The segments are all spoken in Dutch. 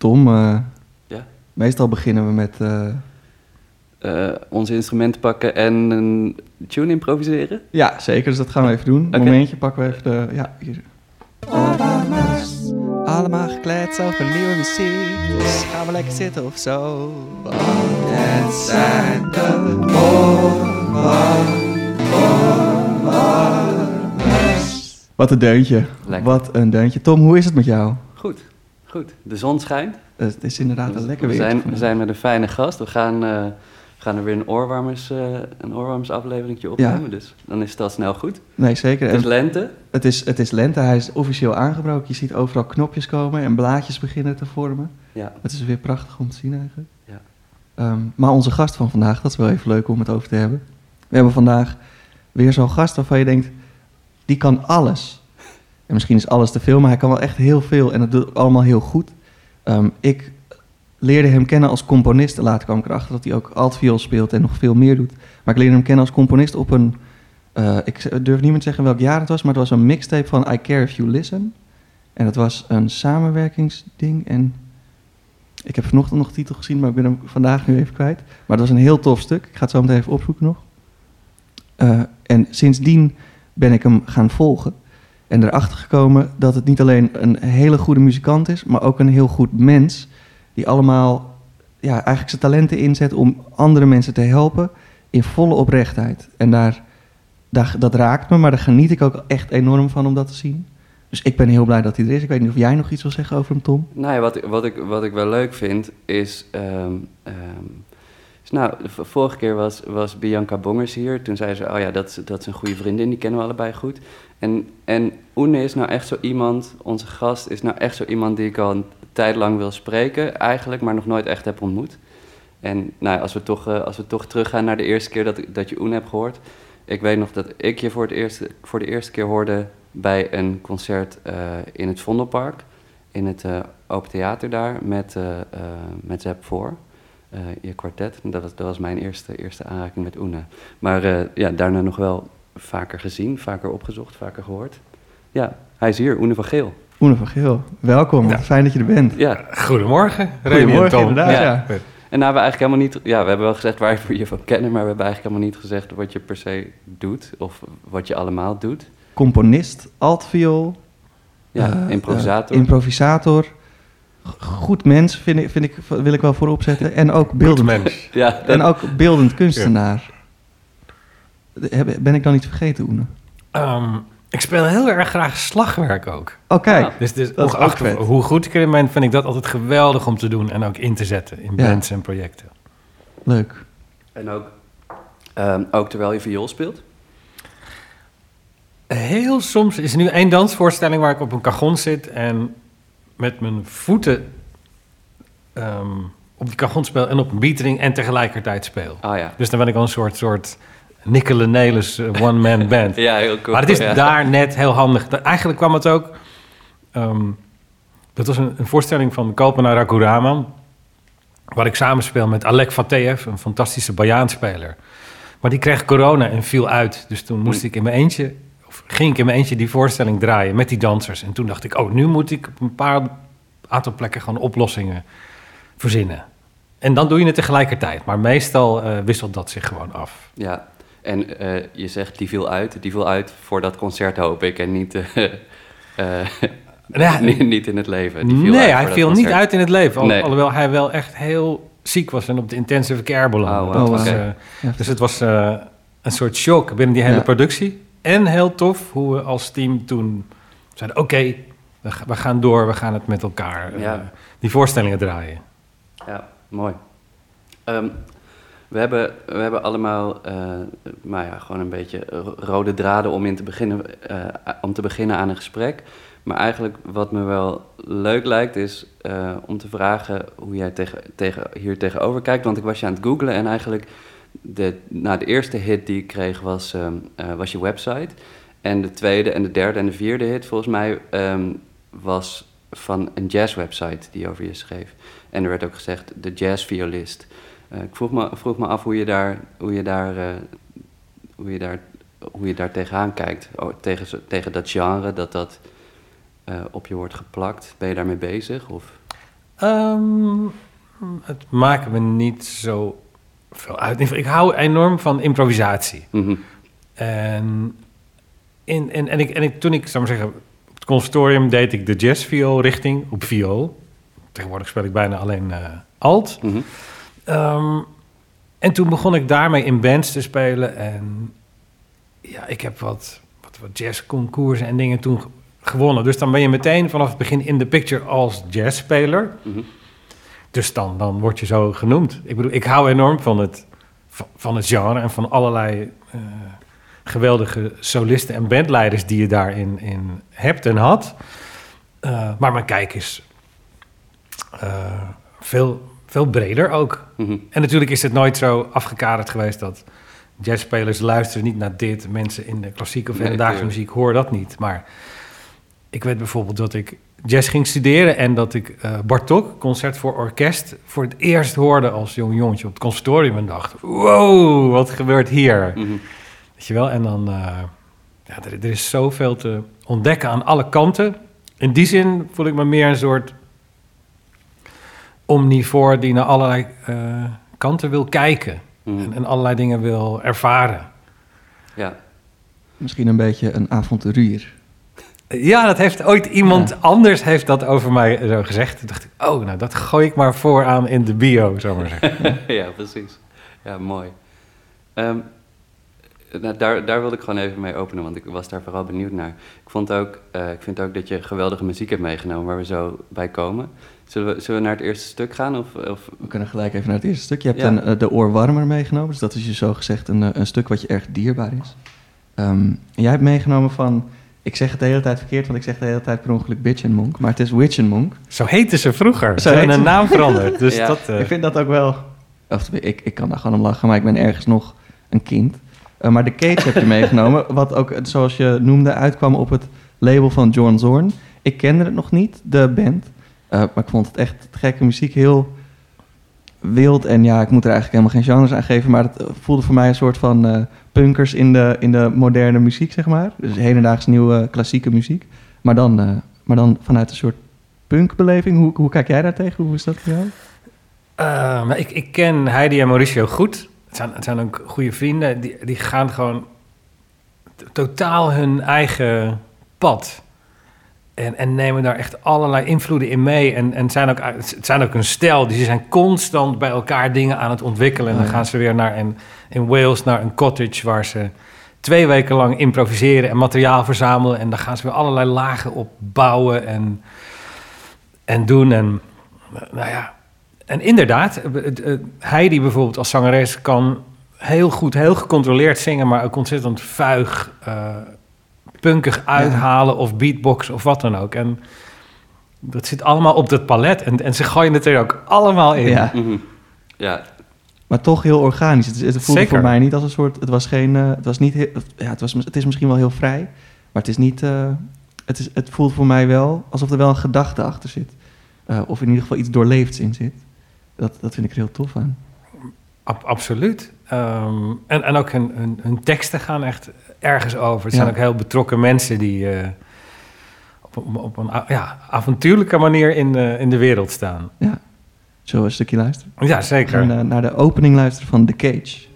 Tom, eh, Ja. meestal beginnen we met... Eh, onze instrumenten pakken en een tune improviseren. ja, zeker, dus dat gaan we even doen. Oké. Een momentje pakken we even de... Ja, hier. Allemaal gekleed over nieuwe muziek, dus gaan we lekker zitten of zo. Het zijn de Wat een deuntje. Lekker. Wat een deuntje. Tom, hoe is het met jou? Goed, goed. De zon schijnt. Het is inderdaad een lekker we, weer. zijn, we zijn met een fijne gast. We gaan, eh, we gaan er weer een oorwarmers, eh een oorwarmers afleveringje opnemen. Dus dan is al snel goed. Nee, zeker. Het is En lente. het, is, het is lente, hij is officieel aangebroken. Je ziet overal knopjes komen en blaadjes beginnen te vormen. Ja, Het is weer prachtig om te zien eigenlijk. Ja. Ehm, maar onze gast van vandaag, dat is wel even leuk om het over te hebben. We hebben vandaag weer zo'n gast waarvan je denkt, die kan alles. En misschien is alles te veel, maar hij kan wel echt heel veel en het doet allemaal heel goed. Ehm, ik leerde hem kennen als componist. Later kwam ik erachter dat hij ook altviool speelt en nog veel meer doet. Maar ik leerde hem kennen als componist op een... eh, ik durf niet meer te zeggen welk jaar het was, maar het was een mixtape van I Care If You Listen. En het was een samenwerkingsding en... Ik heb vanochtend nog de titel gezien, maar ik ben hem vandaag nu even kwijt. Maar het was een heel tof stuk. Ik ga het zo meteen even opzoeken nog. Eh, en sindsdien ben ik hem gaan volgen. En erachter gekomen dat het niet alleen een hele goede muzikant is, maar ook een heel goed mens. Die allemaal ja, eigenlijk zijn talenten inzet om andere mensen te helpen in volle oprechtheid. En daar, daar, dat raakt me, maar daar geniet ik ook echt enorm van om dat te zien. Dus ik ben heel blij dat hij er is. Ik weet niet of jij nog iets wil zeggen over hem, Tom. Nou ja, wat, wat, ik, wat ik wel leuk vind is... ehm, ehm, nou, de vorige keer was, was Bianca Bongers hier. Toen zei ze, oh ja, dat, dat is een goede vriendin, die kennen we allebei goed. En, en Oene is nou echt zo iemand, onze gast is nou echt zo iemand die ik al een tijd lang wil spreken eigenlijk, maar nog nooit echt heb ontmoet. En nou, als, we toch, eh, als we toch teruggaan naar de eerste keer dat, dat je Oene hebt gehoord. Ik weet nog dat ik je voor, het eerste, voor de eerste keer hoorde bij een concert eh, in het Vondelpark. In het eh, Open Theater daar met, met Zep voor. Eh, je kwartet. En Dat was, dat was mijn eerste, eerste aanraking met Oene. Maar eh, ja, daarna nog wel vaker gezien, vaker opgezocht, vaker gehoord. Ja, hij is hier, Oene van Geel. Oene van Geel, welkom. Ja. Fijn dat je er bent. Ja, Goedemorgen, Remy en Goedemorgen, Tom. inderdaad, Ja. ja. en nou hebben we eigenlijk helemaal niet... Ja, we hebben wel gezegd waar we je van kennen... maar we hebben eigenlijk helemaal niet gezegd wat je per se doet... of wat je allemaal doet. Componist, altviool, Ja, eh, improvisator. improvisator. Goed mens, vind ik, vind ik, wil ik wel voorop zetten. En ook beeldend, mens. ja, dat- en ook beeldend kunstenaar. Heb- Ben ik dan niet vergeten, Oene? Ehm, ik speel heel erg graag slagwerk ook. Oh, kijk. Ah. Dus, dus Dat is ongeacht ook vet. hoe goed ik erin ben, vind ik dat altijd geweldig om te doen en ook in te zetten in Ja. bands en projecten. Leuk. En ook, ehm, ook terwijl je viool speelt. Heel soms is er nu één dansvoorstelling waar ik op een cajon zit en met mijn voeten ehm, op die cajon speel en op een beatering en tegelijkertijd speel. Ah ja. Dus dan ben ik al een soort, soort Nicola Nelis eh, one-man band. Ja, heel cool. Maar het is ja. daar net heel handig. Eigenlijk kwam het ook... ehm, dat was een, een voorstelling van Kalpana Raguraman... waar ik samenspeel met Alek Fateev, een fantastische Bajaanspeler. Maar die kreeg corona en viel uit. Dus toen moest Hm. ik in mijn eentje... ging ik in mijn eentje die voorstelling draaien met die dansers. En toen dacht ik, oh, nu moet ik op een paar aantal plekken gewoon oplossingen verzinnen. En dan doe je het tegelijkertijd. Maar meestal eh, wisselt dat zich gewoon af. Ja, en eh, je zegt die viel uit. Die viel uit voor dat concert, hoop ik. En niet, Ja, niet, in het leven. Die viel nee, hij viel niet uit in het leven. Al- Nee. Alhoewel hij wel echt heel ziek was en op de intensive care belandde. Oh, Dat wow. was, Oké. Ja. dus het was een soort shock binnen die hele Ja. productie. En heel tof hoe we als team toen zeiden... oké, we, ga- we gaan door, we gaan het met elkaar eh, die voorstellingen draaien. Ja, mooi. Ehm, we, hebben, we hebben allemaal, eh maar ja, gewoon een beetje ro- rode draden om, in te beginnen, eh, om te beginnen aan een gesprek. Maar eigenlijk wat me wel leuk lijkt is om te vragen hoe jij tegen, tegen, hier tegenover kijkt. Want ik was je aan het googlen en eigenlijk de, nou, de eerste hit die ik kreeg was, ehm, eh, was je website. En de tweede en de derde en de vierde hit volgens mij ehm, was van een jazzwebsite die over je schreef. En er werd ook gezegd de jazzviolist. Eh, ik vroeg me, vroeg me af hoe je daar, hoe je daar, eh, hoe je daar, hoe je daar tegenaan kijkt. Oh, tegen, tegen dat genre, dat dat op je wordt geplakt. Ben je daarmee bezig? Of? Ehm, het maakt me niet zo veel uit. Ik hou enorm van improvisatie. Mhm. En, in, en, en, ik, en ik, toen ik, zou maar zeggen, op het conservatorium deed ik de jazzviool richting op viool. Tegenwoordig speel ik bijna alleen eh, alt. Mhm. Ehm, en toen begon ik daarmee in bands te spelen. En ja, ik heb wat, wat, wat jazzconcoursen en dingen toen ge- gewonnen. Dus dan ben je meteen vanaf het begin in de picture als jazzspeler. Mhm. Dus dan, dan word je zo genoemd. Ik bedoel, ik hou enorm van het, van, het genre en van allerlei eh, geweldige solisten en bandleiders die je daarin in hebt en had. Eh, maar mijn kijk is eh, veel, veel breder ook. Mhm. En natuurlijk is het nooit zo afgekaderd geweest dat jazzspelers luisteren niet naar dit. Mensen in de klassieke of hedendaagse muziek horen dat niet. Maar ik weet bijvoorbeeld dat ik jazz ging studeren en dat ik eh Bartok, concert voor orkest, voor het eerst hoorde als jong jongetje op het conservatorium en dacht: wow, wat gebeurt hier? Mhm. Weet je wel? En dan, eh, ja, er, er is zoveel te ontdekken aan alle kanten. In die zin voel ik me meer een soort omnivoor die naar allerlei eh, kanten wil kijken. Mhm. En, en allerlei dingen wil ervaren. Ja. Misschien een beetje een avonturier. Ja, dat heeft ooit iemand Ja. anders heeft dat over mij zo gezegd. Toen dacht ik, oh, nou dat gooi ik maar vooraan in de bio, zou maar zeggen. ja, precies. Ja, mooi. Ehm, nou, daar, daar wilde ik gewoon even mee openen, want ik was daar vooral benieuwd naar. Ik, vond ook, eh, ik vind ook dat je geweldige muziek hebt meegenomen, waar we zo bij komen. Zullen we, zullen we naar het eerste stuk gaan? Of, of... We kunnen gelijk even naar het eerste stuk. Je hebt Ja. een, eh, de oorwarmer meegenomen. Dus dat is je zo gezegd een, eh, een stuk wat je erg dierbaar is. Ehm, en jij hebt meegenomen van... Ik zeg het de hele tijd verkeerd, want ik zeg de hele tijd per ongeluk bitch en monk. Maar het is witch en monk. Zo heette ze vroeger. Ze hebben een naam veranderd. Dus Ja. dat... eh, Ik vind dat ook wel... Of, ik, ik kan daar gewoon om lachen, maar ik ben ergens nog een kind. Eh, maar de Cage heb je meegenomen, wat ook, eh, zoals je noemde, uitkwam op het label van John Zorn. Ik kende het nog niet, de band. Maar ik vond het echt gekke muziek, heel wild. En ja, ik moet er eigenlijk helemaal geen genres aan geven, maar het eh, voelde voor mij een soort van eh, punkers in de, in de moderne muziek, zeg maar. Dus hedendaags nieuwe klassieke muziek. Maar dan, eh, maar dan vanuit een soort punkbeleving. Hoe, hoe kijk jij daar tegen? Hoe is dat voor jou? Eh, ik, ik ken Heidi en Mauricio goed. Het zijn, het zijn ook goede vrienden. Die, die gaan gewoon totaal hun eigen pad. En, en nemen daar echt allerlei invloeden in mee. En, en zijn ook, het zijn ook een stel. Die zijn constant bij elkaar dingen aan het ontwikkelen. En dan gaan ze weer naar een, in Wales naar een cottage... waar ze twee weken lang improviseren en materiaal verzamelen. En dan gaan ze weer allerlei lagen op bouwen en, en doen. En eh, nou ja, en inderdaad, eh, het, eh, Heidi bijvoorbeeld als zangeres kan heel goed, heel gecontroleerd zingen, maar ook ontzettend vuig, eh punkig uithalen of beatbox of wat dan ook. En dat zit allemaal op dat palet en, en ze gooien het er ook allemaal in. Ja. Mhm. Ja, Maar toch heel organisch. Het, het voelde Zeker. voor mij niet als een soort. Het was geen. eh, het was niet. heel- ja, het, was, het is misschien wel heel vrij. Maar het is niet. eh, het, is, het voelt voor mij wel alsof er wel een gedachte achter zit. Eh, of in ieder geval iets doorleefds in zit. Dat, dat vind ik er heel tof aan. Ab- absoluut. Ehm, en, en ook hun, hun, hun teksten gaan echt ergens over. Het zijn Ja. ook heel betrokken mensen die eh, op, een- op een ja, avontuurlijke manier in, de in de wereld staan. Zullen we een stukje luisteren? Ja, zeker. naar de opening luisteren van The Cage.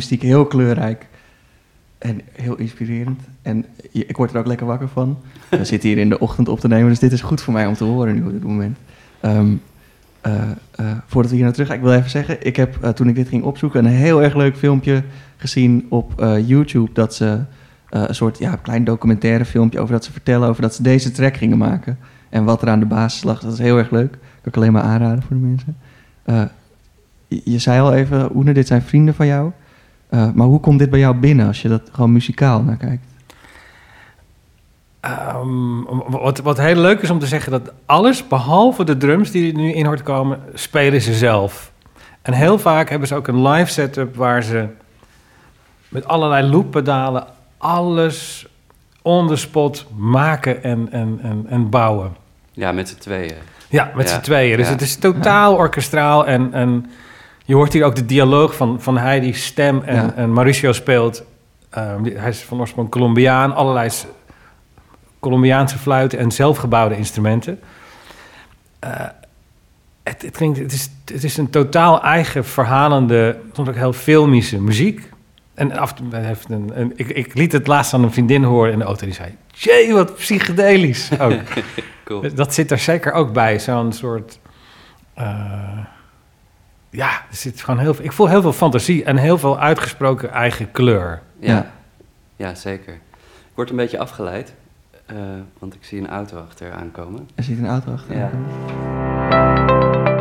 Muziek, heel kleurrijk. En heel inspirerend. En ik word er ook lekker wakker van. We zitten hier in de ochtend op te nemen, dus dit is goed voor mij om te horen nu op dit moment. Ehm, eh, eh, voordat we hier naar terug gaan, ik wil even zeggen, ik heb eh, toen ik dit ging opzoeken een heel erg leuk filmpje gezien op YouTube. Dat ze een soort ja, klein documentaire filmpje over dat ze vertellen over dat ze deze track gingen maken. En wat er aan de basis lag. Dat is heel erg leuk. Kan ik alleen maar aanraden voor de mensen. Je, je zei al even, Oene, dit zijn vrienden van jou. Eh, maar hoe komt dit bij jou binnen als je dat gewoon muzikaal naar kijkt? Ehm, wat, wat heel leuk is om te zeggen dat alles, behalve de drums die er nu in hoort komen, spelen ze zelf. En heel vaak hebben ze ook een live setup waar ze met allerlei looppedalen alles on the spot maken en, en, en, en bouwen. Ja, met z'n tweeën. Ja, met Ja, z'n tweeën. Dus ja. het is totaal orkestraal en, en je hoort hier ook de dialoog van, van Heidi's stem en, Ja. en Mauricio speelt. ehm, die- hij is van oorsprong Colombiaan, allerlei Colombiaanse fluiten en zelfgebouwde instrumenten. Eh, het, het, klinkt, het, is, het is een totaal eigen verhalende, soms ook heel filmische muziek. En af heeft een, een- ik, ik liet het laatst aan een vriendin horen in de auto. Die zei, jee, wat psychedelisch ook. Cool. Dat zit er zeker ook bij, zo'n soort... eh, ja, er zit gewoon heel veel... Ik voel heel veel fantasie en heel veel uitgesproken eigen kleur. Ja. Ja. ja, zeker. Ik word een beetje afgeleid, eh, want ik zie een auto achter aankomen. Er zit een auto achter. Ja.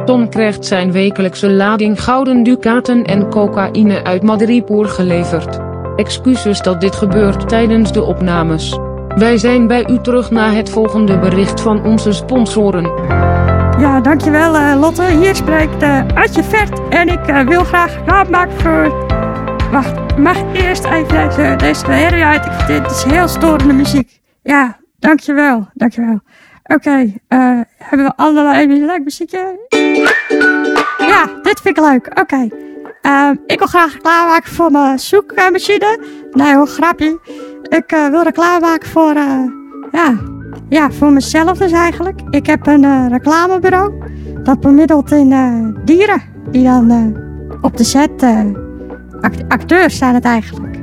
Tom krijgt zijn wekelijkse lading gouden ducaten en cocaïne uit Madripoor geleverd. Excuses dat dit gebeurt tijdens de opnames. Wij zijn bij u terug na het volgende bericht van onze sponsoren. Ja, dankjewel eh, Lotte. Hier spreekt eh Adje Vert en ik eh, wil graag reclame maken voor... Wacht, mag ik eerst even deze, deze uit? Dit is heel storende muziek. Ja, dankjewel, dankjewel. Oké, hebben we een leuk muziekje? Ja, dit vind ik leuk. Oké. Ehm, ik wil graag reclame maken voor mijn zoekmachine. Nee hoor, grapje. Ik eh, wil reclame maken voor... ja, ja, voor mezelf dus eigenlijk. Ik heb een eh, reclamebureau. Dat bemiddelt in eh, dieren. Die dan eh, op de set... act- acteurs zijn het eigenlijk.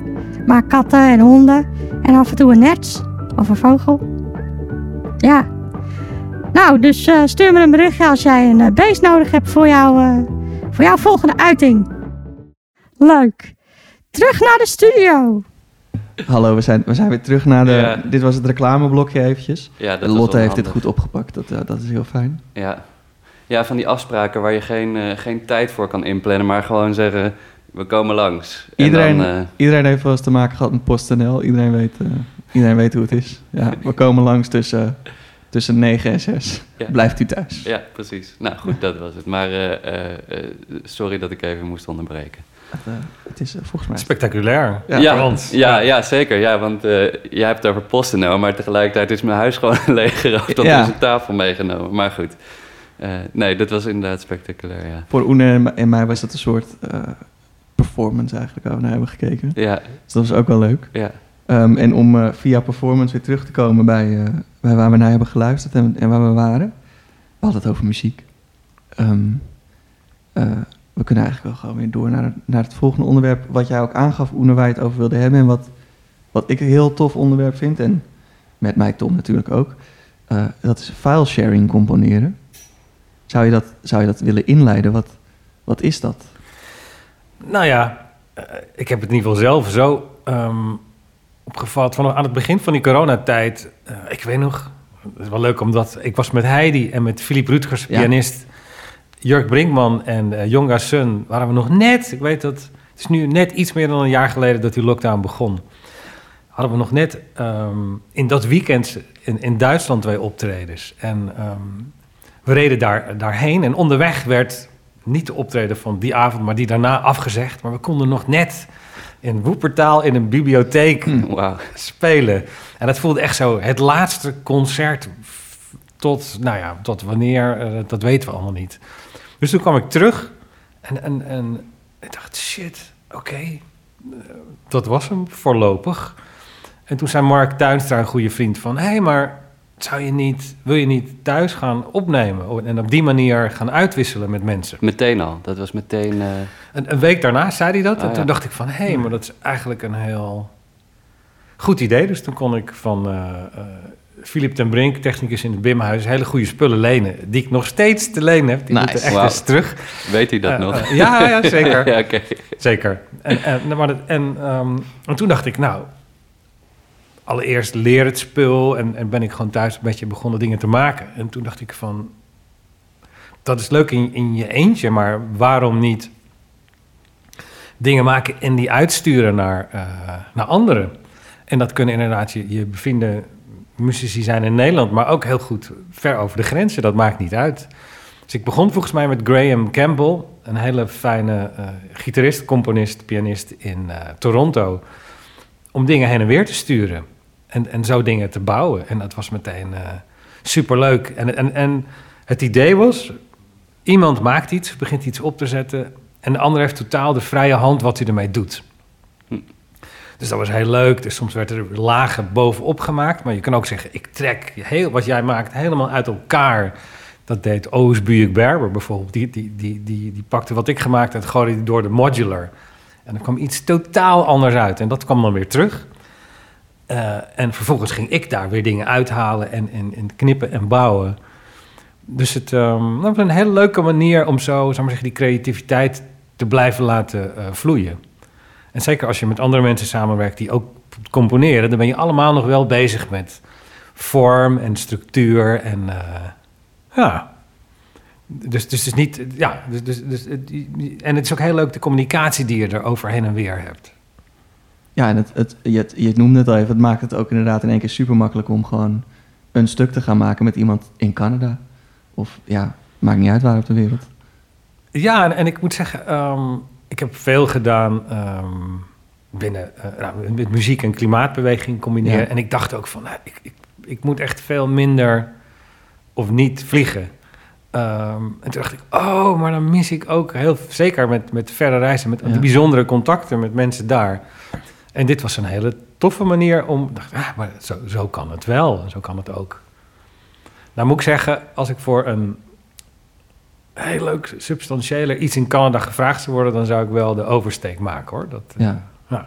Maar katten en honden. En af en toe een nerts. Of een vogel. Ja. Nou, dus stuur me een berichtje als jij een beest nodig hebt voor, jou, voor jouw volgende uiting. Leuk. Terug naar de studio. Hallo, we zijn, we zijn weer terug naar de... Ja. Dit was het reclameblokje eventjes. Ja, dat was Lotte heeft dit goed opgepakt. Dat, dat is heel fijn. Ja. ja, van die afspraken waar je geen, eh, geen tijd voor kan inplannen, maar gewoon zeggen, we komen langs. En Iedereen, dan, eh, iedereen heeft wel eens te maken gehad met PostNL. Iedereen weet, eh, iedereen weet hoe het is. Ja, we komen langs tussen, tussen 9 en 6. Ja. Blijft u thuis. ja, precies. Nou goed, dat was het. Maar sorry dat ik even moest onderbreken. Het, eh, het is eh, volgens mij... Spectaculair. Ja, ja, voor ons. ja, ja, zeker. Ja, want eh, jij hebt het over PostNL, maar tegelijkertijd is mijn huis gewoon leeggeroofd. Dat Ja. is een tafel meegenomen. Maar goed. Eh, nee, dat was inderdaad spectaculair, ja. Voor Oene en, mij was dat een soort eh, performance eigenlijk waar we naar hebben gekeken. Ja, Dus dat was ook wel leuk. ja. Ehm, en om via performance weer terug te komen bij, eh, bij waar we naar hebben geluisterd en, en waar we waren. We hadden het over muziek. Ehm, eh, we kunnen eigenlijk wel gewoon weer door naar, naar het volgende onderwerp. Wat jij ook aangaf, Oene, waar je het over wilde hebben. En wat, wat ik een heel tof onderwerp vind. En met mij Tom natuurlijk ook. eh, dat is file sharing componeren. Zou je dat, zou je dat willen inleiden? Wat, wat is dat? Nou ja, eh, ik heb het in ieder geval zelf zo ehm, opgevat. Van aan het begin van die coronatijd, eh, ik weet nog, het is wel leuk omdat ik was met Heidi en met Philippe Rutgers, Ja. Jurk Brinkman en eh Jonga Sun, waren we nog net, ik weet dat, het is nu net iets meer dan een jaar geleden dat die lockdown begon. Hadden we nog net ehm, in dat weekend in, in Duitsland twee optredens. En ehm, we reden daar, daarheen en onderweg werd niet de optreden van die avond, maar die daarna afgezegd. Maar we konden nog net in Woepertaal in een bibliotheek Wauw. spelen. En dat voelde echt zo het laatste concert tot, nou ja, tot wanneer, eh, dat weten we allemaal niet. Dus toen kwam ik terug en, en, en ik dacht, shit, oké, eh, dat was hem voorlopig. En toen zei Mark Tuinstra, een goede vriend, van... hé, hey, maar zou je niet, wil je niet thuis gaan opnemen... en op die manier gaan uitwisselen met mensen? Meteen al. Dat was meteen... eh, Een, een week daarna zei hij dat. Ah, en ja. toen dacht ik van, hé, hey, maar dat is eigenlijk een heel goed idee. Dus toen kon ik van eh, Philip ten Brink, technicus in het Bimhuis, hele goede spullen lenen. Die ik nog steeds te lenen heb. Die Nice. moeten echt eens terug. Weet hij dat Eh, nog? eh, ja, ja, zeker. ja, oké. Zeker. En, en, maar dat, en, ehm, en toen dacht ik, nou, allereerst leer het spul en, en ben ik gewoon thuis een beetje begonnen dingen te maken. En toen dacht ik van, dat is leuk in, in je eentje, maar waarom niet dingen maken en die uitsturen naar, eh, naar anderen? En dat kunnen inderdaad je, je muzici zijn in Nederland, maar ook heel goed ver over de grenzen. Dat maakt niet uit. Dus ik begon volgens mij met Graham Campbell, een hele fijne eh, gitarist, componist, pianist in eh, Toronto, om dingen heen en weer te sturen en, en zo dingen te bouwen. En dat was meteen eh superleuk. En, en, en het idee was, iemand maakt iets, begint iets op te zetten en de ander heeft totaal de vrije hand wat hij ermee doet. Dus dat was heel leuk. Dus soms werd er lagen bovenop gemaakt. Maar je kan ook zeggen, ik trek heel, wat jij maakt helemaal uit elkaar. Dat deed Oos Berber bijvoorbeeld. Die, die, die, die, die pakte wat ik gemaakt had gooide die door de modular. En er kwam iets totaal anders uit. En dat kwam dan weer terug. Eh, en vervolgens ging ik daar weer dingen uithalen en, en, en knippen en bouwen. Dus het ehm, dat was een hele leuke manier om zo, ik maar zeggen, die creativiteit te blijven laten eh, vloeien. En zeker als je met andere mensen samenwerkt die ook componeren, dan ben je allemaal nog wel bezig met vorm en structuur en eh, ja. Dus, dus het is niet, ja, dus, dus, dus, en het is ook heel leuk de communicatie die je er over heen en weer hebt. Ja, en het, het, je, je noemde het al even, het maakt het ook inderdaad in één keer super makkelijk om gewoon een stuk te gaan maken met iemand in Canada. Of ja, maakt niet uit waar op de wereld. Ja, en, en ik moet zeggen, ehm, ik heb veel gedaan ehm, binnen eh, nou, met muziek en klimaatbeweging combineren. Ja. En ik dacht ook van, nou, ik, ik, ik moet echt veel minder of niet vliegen. Ehm, en toen dacht ik, oh, maar dan mis ik ook heel, zeker met, met verre reizen, met Ja. die bijzondere contacten met mensen daar. En dit was een hele toffe manier om, dacht, ah, maar zo, zo kan het wel, en zo kan het ook. Nou moet ik zeggen, als ik voor een heel leuk, substantiëler iets in Canada gevraagd zou worden, dan zou ik wel de oversteek maken hoor. Dat, eh, Ja. ja.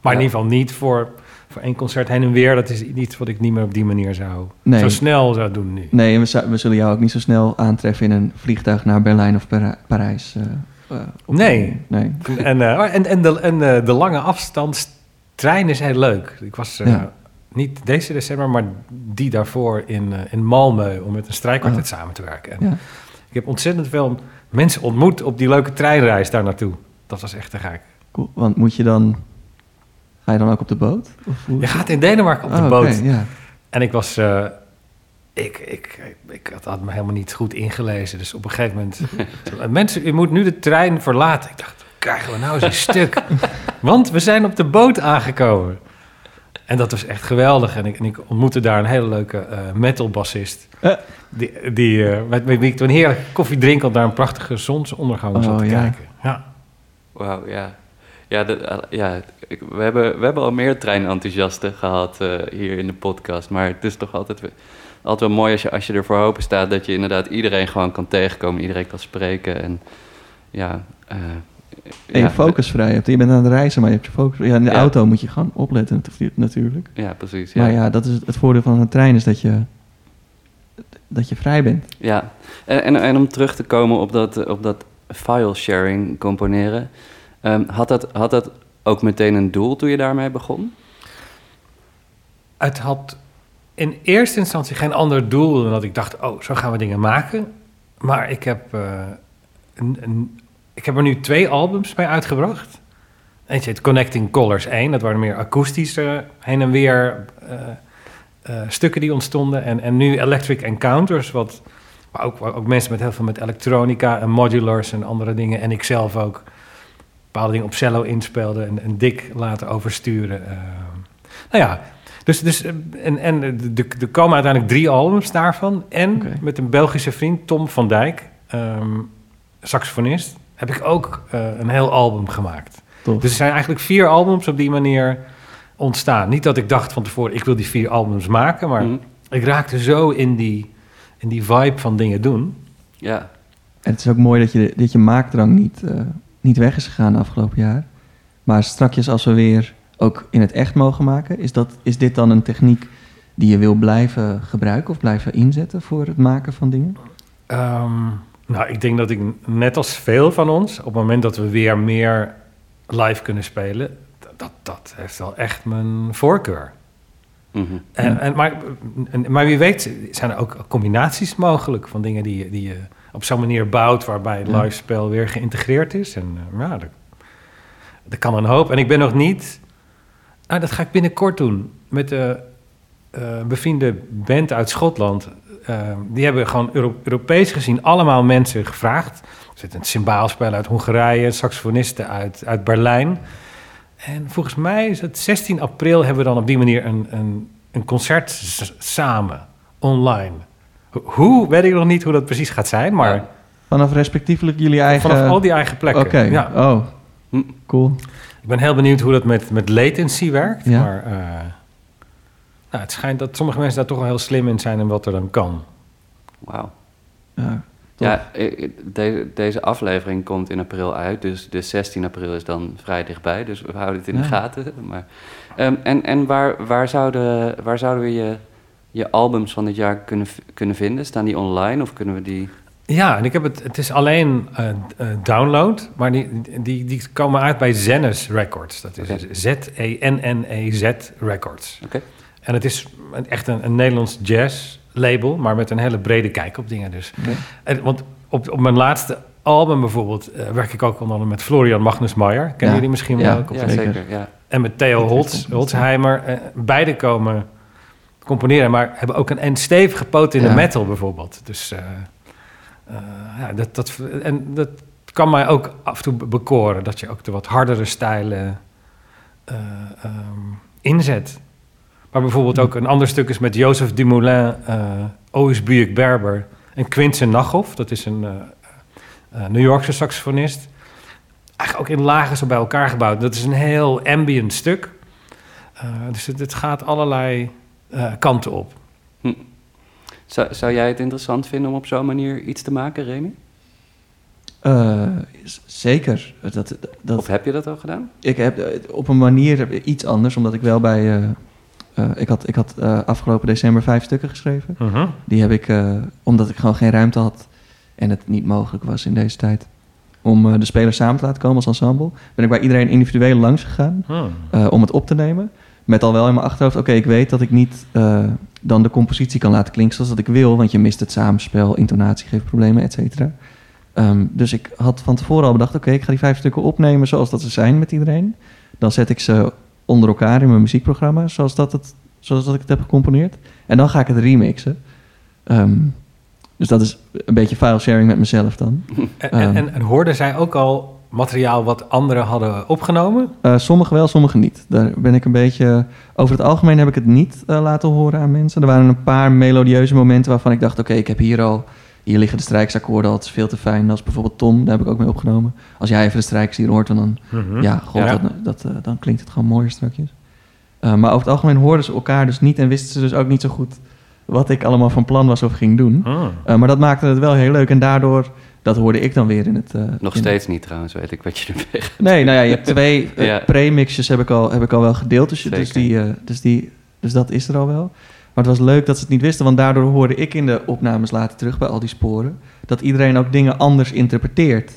Maar in ieder geval niet voor, voor één concert heen en weer. Dat is iets wat ik niet meer op die manier zou, Nee. zo snel zou doen nu. Nee, we, we zullen jou ook niet zo snel aantreffen in een vliegtuig naar Berlijn of Para- Parijs. eh, eh, Nee. nee. En, eh, en, en, de, en eh, de lange afstandstrein is heel leuk. Ik was eh, Ja. niet deze december, maar die daarvoor in, eh, in Malmö om met een strijkkwartet samen te werken. En Ja. Ik heb ontzettend veel mensen ontmoet op die leuke treinreis daar naartoe. Dat was echt te gek. Cool. Want moet je dan... Ga je dan ook op de boot? Of hoe? Je gaat in Denemarken op de Oh, boot. En ik was. eh, ik, ik, ik had, had me helemaal niet goed ingelezen. Dus op een gegeven moment. mensen, u moet nu de trein verlaten. Ik dacht, krijgen we nou eens een stuk? Want we zijn op de boot aangekomen. En dat was echt geweldig. En ik, en ik ontmoette daar een hele leuke eh metalbassist. Eh. Die, die, eh, met, met wie ik toen heerlijk koffie drinkend naar een prachtige zonsondergang zat Oh, te ja. kijken. Ja. Wauw, ja. Ja, de, eh, ja ik- we, hebben, we hebben al meer treinenthousiasten gehad eh, hier in de podcast. Maar het is toch altijd, altijd wel mooi als je, als je ervoor open staat... dat je inderdaad iedereen gewoon kan tegenkomen, iedereen kan spreken. En ja... En je ja, focusvrij hebt. Je bent aan het reizen, maar je hebt je focus... Ja, in de Ja. auto moet je gewoon opletten natu- natuurlijk. Ja, precies. Ja. Maar ja, dat is het, het voordeel van een trein is dat je, dat je vrij bent. Ja, en, en, en om terug te komen op dat, op dat file sharing componeren, ehm, had, dat, had dat ook meteen een doel toen je daarmee begon? Het had in eerste instantie geen ander doel dan dat ik dacht, oh, zo gaan we dingen maken. Maar ik heb, eh, een, een- ik heb er nu twee albums mee uitgebracht. Eentje heet Connecting Colors 1. Dat waren meer akoestische heen en weer eh, eh, stukken die ontstonden. En, en nu Electric Encounters, wat maar ook, ook mensen met heel veel met elektronica en modulars en andere dingen. En ik zelf ook bepaalde dingen op cello inspeelde en, en dik laten oversturen. eh. nou ja, dus, dus en, en er komen uiteindelijk drie albums daarvan. En met een Belgische vriend, Tom van Dijk, ehm, saxofonist, heb ik ook eh, een heel album gemaakt. Tof. Dus er zijn eigenlijk vier albums op die manier ontstaan. Niet dat ik dacht van tevoren, ik wil die vier albums maken, maar Mhm. ik raakte zo in die, in die vibe van dingen doen. Ja, En het is ook mooi dat je, dat je maakdrang niet, eh, niet weg is gegaan de afgelopen jaar. Maar strakjes als we weer ook in het echt mogen maken. Is, dat, is dit dan een techniek die je wil blijven gebruiken of blijven inzetten voor het maken van dingen? Ehm, nou, ik denk dat ik net als veel van ons, op het moment dat we weer meer live kunnen spelen, dat, dat, heeft wel echt mijn voorkeur. Mhm. En, en, maar, en, maar wie weet zijn er ook combinaties mogelijk van dingen die, je- die je op zo'n manier bouwt waarbij het live spel weer geïntegreerd is. En eh, ja, dat, dat kan een hoop. En ik ben nog niet... Nou, dat ga ik binnenkort doen met de eh, bevriende band uit Schotland. Eh, die hebben gewoon Euro- Europees gezien allemaal mensen gevraagd. Er zit een cymbaalspel uit Hongarije, saxofonisten uit, uit Berlijn. En volgens mij is het 16 april hebben we dan op die manier een, een, een concert samen, online. Ho- Hoe, weet ik nog niet hoe dat precies gaat zijn, maar Ja. Vanaf respectievelijk jullie eigen... vanaf al die eigen plekken. Oké, Ja. oh, Hm. cool. Ik ben heel benieuwd hoe dat met, met latency werkt. Ja. Maar eh, nou, het schijnt dat sommige mensen daar toch wel heel slim in zijn en wat er dan kan. Wauw. Ja. Ja, deze, deze aflevering komt in april uit, dus de 16 april is dan vrij dichtbij, dus we houden het in de gaten. Maar, Ehm, en en waar, waar, zouden, waar zouden we je, je albums van dit jaar kunnen, kunnen vinden? Staan die online of kunnen we die... Ja, en ik heb het, het is alleen eh, eh, download, maar die, die, die komen uit bij Zennis Records. Dat is. Z-E-N-N-E-Z Records. Oké. En het is een- echt een, een Nederlands jazz label, maar met een hele brede kijk op dingen. Dus. En, want op, op mijn laatste album bijvoorbeeld eh, werk ik ook onder andere met Florian Magnus Maier. Kennen Ja. jullie misschien Ja. wel? ook Ja, de- zeker. Ja. En met Theo Holtz, Holtzheimer. eh, beide komen componeren, maar hebben ook een, een stevige poot in Ja. de metal bijvoorbeeld. Dus eh, eh, ja, dat, dat, en dat kan mij ook af en toe be- bekoren. Dat je ook de wat hardere stijlen eh, ehm, inzet. Maar bijvoorbeeld ook een ander stuk is met Jozef Dumoulin, eh Ois Buick Berber en Quincy Nachoff. Dat is een eh, eh, New Yorkse saxofonist. Eigenlijk ook in lagen zo bij elkaar gebouwd. Dat is een heel ambient stuk. Eh, dus het, het gaat allerlei eh, kanten op. Zou, zou jij het interessant vinden om op zo'n manier iets te maken, Remy? Eh, zeker. Dat, dat, Of heb je dat al gedaan? ik heb op een manier iets anders, omdat ik wel bij... eh, eh, ik had, ik had eh, afgelopen december vijf stukken geschreven. Die heb ik, eh, omdat ik gewoon geen ruimte had en het niet mogelijk was in deze tijd... om de spelers samen te laten komen als ensemble... ben ik bij iedereen individueel langs gegaan eh, om het op te nemen. Met al wel in mijn achterhoofd, oké, ik weet dat ik niet dan de compositie kan laten klinken zoals dat ik wil, want je mist het samenspel, intonatie geeft problemen, et cetera. Ehm, dus ik had van tevoren al bedacht, oké, ik ga die vijf stukken opnemen zoals dat ze zijn met iedereen. Dan zet ik ze onder elkaar in mijn muziekprogramma, zoals dat, het, zoals dat ik het heb gecomponeerd. En dan ga ik het remixen. Ehm, dus dat is een beetje file sharing met mezelf dan. En, Ehm. en, en, en hoorden zij ook al materiaal wat anderen hadden opgenomen? Eh sommige wel, sommige niet. Daar ben ik een beetje... Over het algemeen heb ik het niet eh, laten horen aan mensen. Er waren een paar melodieuze momenten waarvan ik dacht... oké, ik heb hier al... Hier liggen de strijksakkoorden al, het is veel te fijn. Dat is bijvoorbeeld Tom, daar heb ik ook mee opgenomen. Als jij even de strijkers hier hoort, dan, ja, god, Ja. Dat, dat, eh, dan klinkt het gewoon mooier strakjes. Eh, maar over het algemeen hoorden ze elkaar dus niet... en wisten ze dus ook niet zo goed wat ik allemaal van plan was of ging doen. Hmm. Eh, maar dat maakte het wel heel leuk. En daardoor, dat hoorde ik dan weer in het... eh, Nog in- steeds niet trouwens, weet ik wat je ermee gaat. Nee, nou ja, je hebt twee Ja. pre-mixjes heb ik, al, heb ik al wel gedeeld. Dus, je- dus, die, eh, dus, die, dus dat is er al wel. Maar het was leuk dat ze het niet wisten, want daardoor hoorde ik in de opnames later terug bij al die sporen. Dat iedereen ook dingen anders interpreteert.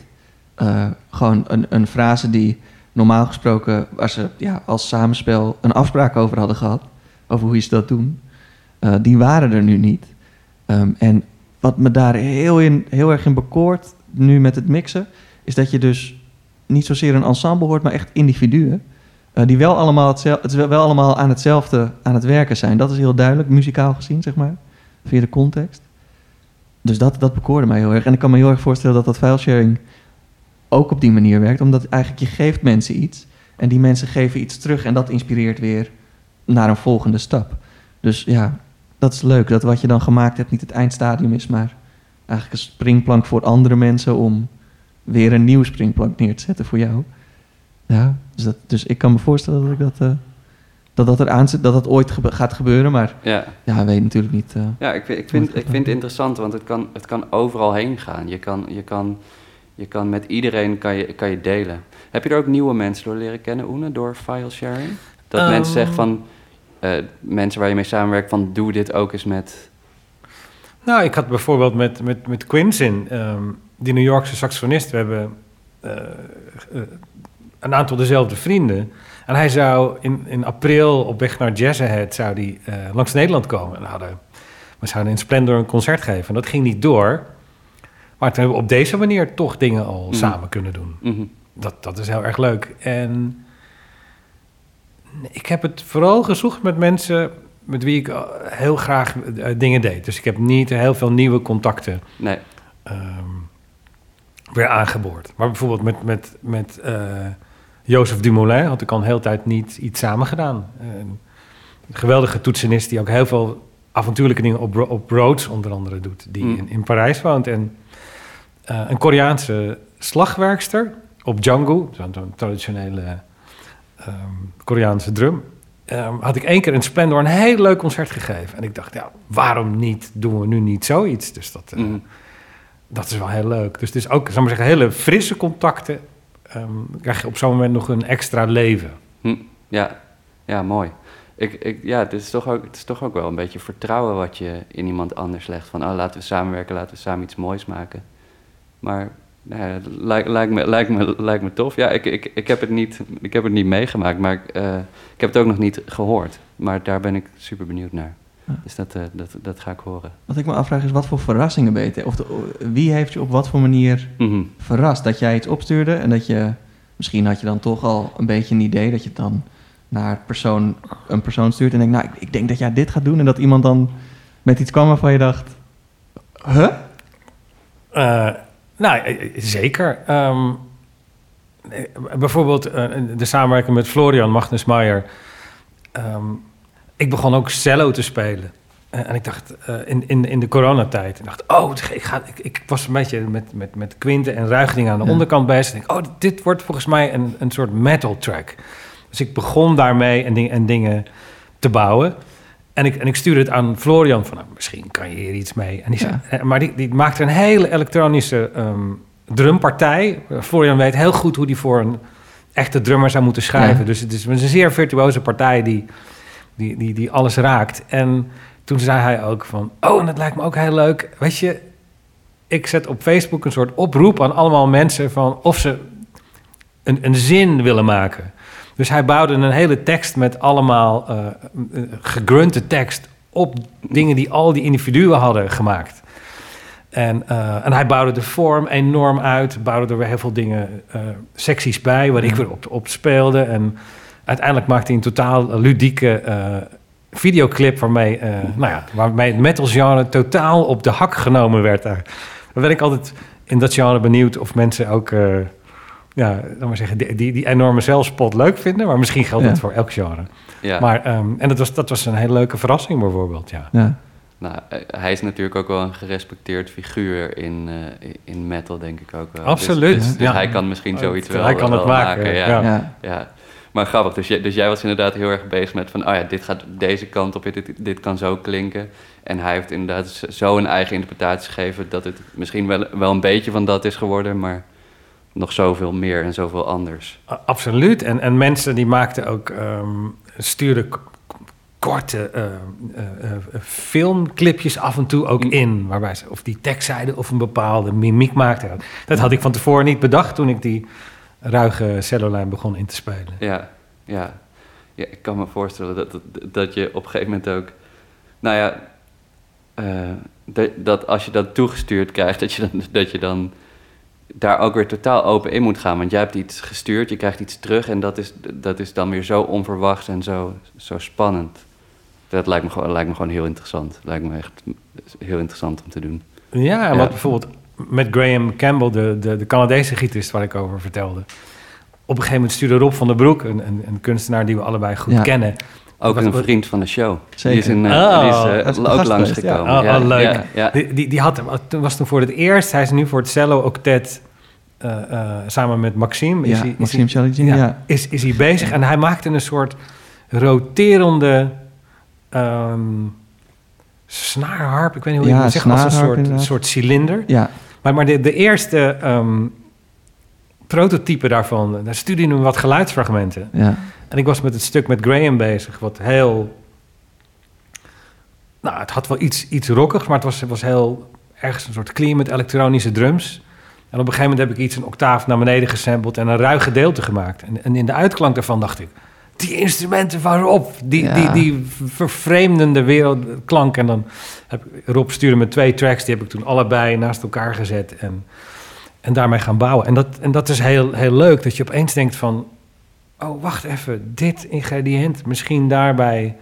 Eh, gewoon een, een frase die normaal gesproken, waar ze ja, als samenspel een afspraak over hadden gehad. Over hoe ze dat doen. eh, die waren er nu niet. Ehm, en wat me daar heel, in, heel erg in bekoort, nu met het mixen, is dat je dus niet zozeer een ensemble hoort, maar echt individuen. Eh, die wel allemaal, hetzelfde, het wel allemaal aan hetzelfde aan het werken zijn. Dat is heel duidelijk, muzikaal gezien, zeg maar. Via de context. Dus dat, dat bekoorde mij heel erg. En ik kan me heel erg voorstellen dat dat filesharing ook op die manier werkt. Omdat eigenlijk je geeft mensen iets. En die mensen geven iets terug. En dat inspireert weer naar een volgende stap. Dus ja, dat is leuk. Dat wat je dan gemaakt hebt niet het eindstadium is, maar eigenlijk een springplank voor andere mensen om weer een nieuw springplank neer te zetten voor jou. Ja, dus, dat, dus ik kan me voorstellen dat ik dat, eh, dat, dat er aan zit, dat dat ooit gebe- gaat gebeuren, maar Ja, ja, weet natuurlijk niet. eh. ja ik, vind- ik, vind, ik vind het interessant, want het kan, het kan overal heen gaan. Je kan, je kan, je kan met iedereen kan je, kan je delen. Heb je er ook nieuwe mensen door leren kennen, Oene, door file sharing? Dat Ehm. mensen zeggen van, eh, mensen waar je mee samenwerkt, van doe dit ook eens met... Nou, ik had bijvoorbeeld met, met, met Quincy, ehm, die New Yorkse saxofonist. We hebben eh, eh, een aantal dezelfde vrienden. En hij zou in, in april op weg naar Jazz Ahead zou die, eh, langs Nederland komen. En hadden, we zouden in Splendor een concert geven. En dat ging niet door. Maar toen hebben we op deze manier toch dingen al Mhm. samen kunnen doen. Mhm. Dat, dat is heel erg leuk. En ik heb het vooral gezocht met mensen met wie ik eh, heel graag eh, dingen deed. Dus ik heb niet heel veel nieuwe contacten Nee, ehm, weer aangeboord. Maar bijvoorbeeld met, met, met Jozef Dumoulin had ik al een hele tijd niet iets samen gedaan. Een geweldige toetsenist die ook heel veel avontuurlijke dingen op, op Rhodes onder andere doet. Die Mm. in, in Parijs woont. En eh, een Koreaanse slagwerkster op Django, zo'n traditionele ehm, Koreaanse drum. ehm, had ik één keer in Splendor een heel leuk concert gegeven. En ik dacht, ja, waarom niet doen we nu niet zoiets? Dus dat, eh, Mhm. dat is wel heel leuk. Dus het is ook, zal ik maar zeggen, hele frisse contacten. Ehm, krijg je op zo'n moment nog een extra leven. Hm, ja, ja, mooi. Ik, ik, ja, het is, toch ook, het is toch ook wel een beetje vertrouwen wat je in iemand anders legt. Van, oh, laten we samenwerken, laten we samen iets moois maken. Maar nou ja, lijkt, me, lijkt, me, lijkt me tof. Ja, ik, ik, ik, heb het niet, ik heb het niet meegemaakt, maar eh, ik heb het ook nog niet gehoord. Maar daar ben ik super benieuwd naar. Ja. Dus dat, eh, dat, dat ga ik horen. Wat ik me afvraag is, wat voor verrassingen ben je? Of de- wie heeft je op wat voor manier Mhm. verrast? Dat jij iets opstuurde en dat je... Misschien had je dan toch al een beetje een idee dat je het dan naar persoon, een persoon stuurt en denkt... Nou, ik, ik denk dat jij dit gaat doen. En dat iemand dan met iets kwam waarvan je dacht... Huh? Eh, nou, eh, zeker. Ehm, eh, bijvoorbeeld de samenwerking met Florian Magnus Maier. Ehm, ik begon ook cello te spelen. Eh, en ik dacht, eh, in, in, in de coronatijd, ik dacht, oh, ik, ga, ik, ik was een beetje met, met, met Quinte en Ruigding aan de Ja. onderkant bezig. Ik denk, oh, dit wordt volgens mij een, een soort metal track. Dus ik begon daarmee en, ding, en dingen te bouwen. En ik, en ik stuurde het aan Florian van, nou, misschien kan je hier iets mee. En die zei, eh, maar die, die maakte een hele elektronische ehm, drumpartij. Florian weet heel goed hoe die voor een echte drummer zou moeten schrijven. Ja. Dus het is een zeer virtuoze partij die, die, die, die alles raakt. En toen zei hij ook van, oh, en dat lijkt me ook heel leuk. Weet je, ik zet op Facebook een soort oproep aan allemaal mensen van of ze een, een zin willen maken. Dus hij bouwde een hele tekst met allemaal eh, eh, gegrunte tekst op dingen die al die individuen hadden gemaakt. En, eh, en hij bouwde de vorm enorm uit, bouwde er weer heel veel dingen, eh, secties bij, waar ik weer op, op speelde. En uiteindelijk maakte hij een totaal ludieke eh, videoclip waarmee, eh, nou ja, waarmee het metal genre totaal op de hak genomen werd. Daar dan ben ik altijd in dat genre benieuwd of mensen ook, eh, ja, laat maar zeggen, die, die, die enorme zelfspot leuk vinden. Maar misschien geldt Ja. dat voor elk genre. Ja. Maar, ehm, en dat was, dat was een hele leuke verrassing bijvoorbeeld, ja. Ja. Nou, hij is natuurlijk ook wel een gerespecteerd figuur in, eh, in metal, denk ik ook wel. Absoluut, Dus, dus, ja. hij kan misschien zoiets wel Hij kan het wel maken, ja. Maar grappig, dus jij, dus jij was inderdaad heel erg bezig met van... oh ja, dit gaat deze kant op, dit, dit kan zo klinken. En hij heeft inderdaad zo een eigen interpretatie gegeven... dat het misschien wel, wel een beetje van dat is geworden... maar nog zoveel meer en zoveel anders. Absoluut. En, en mensen die maakten ook, ehm stuurden korte eh, eh, eh, filmclipjes af en toe ook Mm. in. Waarbij ze of die tekst zeiden of een bepaalde mimiek maakten. Dat had ik van tevoren niet bedacht toen ik die ruige cellolijn begon in te spelen. Ja, ja. ja ik kan me voorstellen dat, dat, dat je op een gegeven moment ook... Nou ja, eh, dat, dat als je dat toegestuurd krijgt... Dat je, dan, dat je dan daar ook weer totaal open in moet gaan. Want jij hebt iets gestuurd, je krijgt iets terug... en dat is, dat is dan weer zo onverwachts en zo, zo spannend. Dat lijkt me, gewoon, lijkt me gewoon heel interessant. Lijkt me echt heel interessant om te doen. Ja, en Ja. wat bijvoorbeeld met Graham Campbell, de, de, de Canadese gitarist waar ik over vertelde. Op een gegeven moment stuurde Rob van der Broek, een, een, een kunstenaar die we allebei goed Ja. kennen. Ook een vriend van de show. Zeker. Die is, in, eh, Oh, die is eh, is ook langsgekomen. ja. Oh, oh, leuk. Ja, ja. Die, die, die had, toen was toen voor het eerst, hij is nu voor het cello octet eh, eh, samen met Maxime. Is Ja, hij, is Maxime hij- Chaligin, ja, ja. Is, is hij bezig en hij maakte een soort roterende ehm snaarharp. Ik weet niet hoe je Ja, het moet zeggen, als een soort, soort cilinder. Ja, Maar, maar de, de eerste ehm, prototype daarvan. Daar stuurde hij wat geluidsfragmenten. Ja. En ik was met het stuk met Graham bezig, wat heel... Nou, het had wel iets, iets rockigs, maar het was, het was heel ergens een soort clean met elektronische drums. En op een gegeven moment heb ik iets een octaaf naar beneden gesampled en een ruig gedeelte gemaakt. En, en in de uitklank daarvan dacht ik, die instrumenten waarop, die, Ja. die, die vervreemdende wereldklank. En dan heb ik- Rob stuurde me twee tracks, die heb ik toen allebei naast elkaar gezet en, en daarmee gaan bouwen. En dat, en dat is heel, heel leuk, dat je opeens denkt van, oh wacht even, dit ingrediënt, misschien daarbij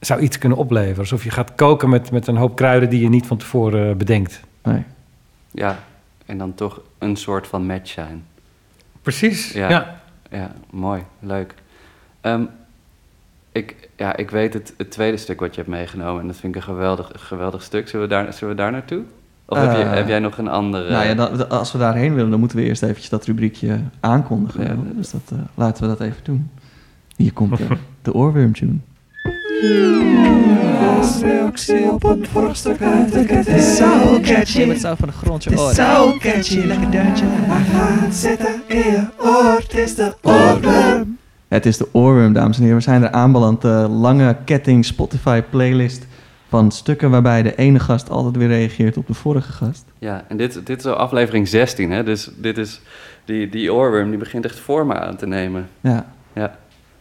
zou iets kunnen opleveren. Alsof je gaat koken met, met een hoop kruiden die je niet van tevoren eh, bedenkt. Nee. Ja, en dan toch een soort van match zijn. Precies, Ja. ja. Ja, mooi, leuk. Ehm, ik, ja, ik weet het, het tweede stuk wat je hebt meegenomen en dat vind ik een geweldig, geweldig stuk. Zullen we daar, zullen we daar naartoe? Of heb, je, Eh, heb jij nog een andere? Nou ja, dan, als we daarheen willen, dan moeten we eerst eventjes dat rubriekje aankondigen. Ja. Dus dat, eh, laten we dat even doen. Hier komt eh, de oorworm tune. op een uit de ketting. Zo catchy. Met zo van de grond Het is zo catchy. Lekker deuntje. Hij gaat zitten in je oor. Het is de oorworm. Het is de oorworm, dames en heren. We zijn er aanbeland. De lange ketting Spotify playlist van stukken waarbij de ene gast altijd weer reageert op de vorige gast. Ja, en dit, dit is al aflevering 16, hè? Dus dit is, die, die oorworm die begint echt vormen aan te nemen. Ja, Ja,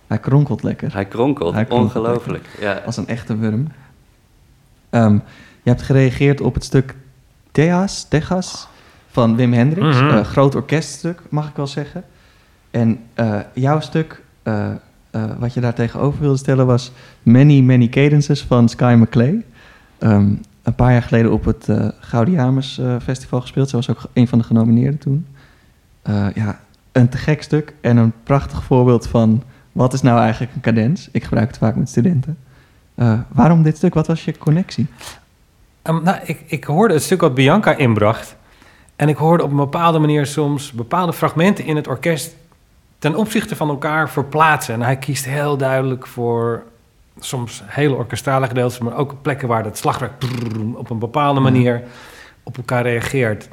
hij kronkelt lekker. hij kronkelt, Hij kronkelt ongelooflijk. Ja. Als een echte worm. Ehm, je hebt gereageerd op het stuk Tejas, Tejas van Wim Hendricks. Mhm. Eh, groot orkeststuk, mag ik wel zeggen. En eh, jouw stuk, eh, eh, wat je daar tegenover wilde stellen, was Many Many Cadences van Sky McClay. Ehm, een paar jaar geleden op het eh Gaudiamus Festival gespeeld. Ze was ook een van de genomineerden toen. Ja, een te gek stuk en een prachtig voorbeeld van wat is nou eigenlijk een cadens. Ik gebruik het vaak met studenten. Waarom dit stuk? Wat was je connectie? Ehm, nou, ik, ik hoorde het stuk wat Bianca inbracht. En ik hoorde op een bepaalde manier soms bepaalde fragmenten in het orkest ten opzichte van elkaar verplaatsen. En hij kiest heel duidelijk voor soms hele orkestrale gedeeltes, maar ook plekken waar het slagwerk op een bepaalde manier op elkaar reageert.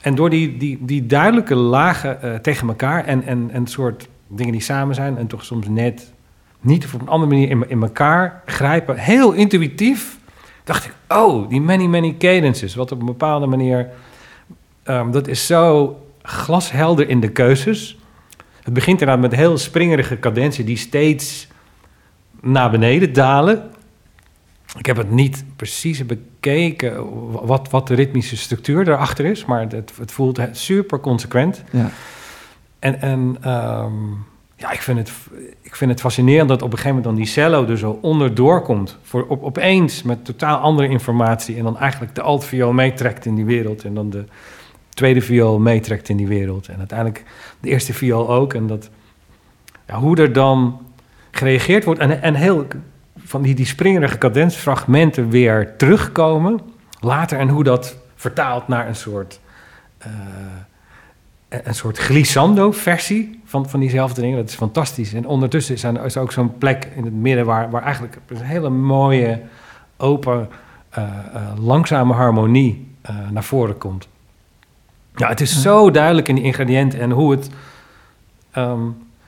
En door die, die, die duidelijke lagen eh, tegen elkaar en, en, en soort dingen die samen zijn en toch soms net niet of op een andere manier in, in elkaar grijpen, heel intuïtief, dacht ik, oh, die many, many cadences, wat op een bepaalde manier, ehm, dat is zo glashelder in de keuzes. Het begint inderdaad met heel springerige cadensen die steeds naar beneden dalen. Ik heb het niet precies bekeken wat, wat de ritmische structuur daarachter is, maar het, het voelt super consequent. Ja, En, en ehm, ja, ik vind, het, ik vind het fascinerend dat op een gegeven moment dan die cello er zo onderdoor komt. Voor op, opeens met totaal andere informatie. En dan eigenlijk de altviool meetrekt in die wereld. En dan de tweede viool meetrekt in die wereld. En uiteindelijk de eerste viool ook. En dat, ja, hoe er dan gereageerd wordt. En, en heel van die, die springerige cadensfragmenten weer terugkomen. Later en hoe dat vertaalt naar een soort... eh, een soort glissando-versie van, van diezelfde dingen. Dat is fantastisch. En ondertussen is er ook zo'n plek in het midden waar, waar eigenlijk een hele mooie, open, eh, eh, langzame harmonie naar voren komt. Ja, het is zo duidelijk in die ingrediënten en hoe het. ehm,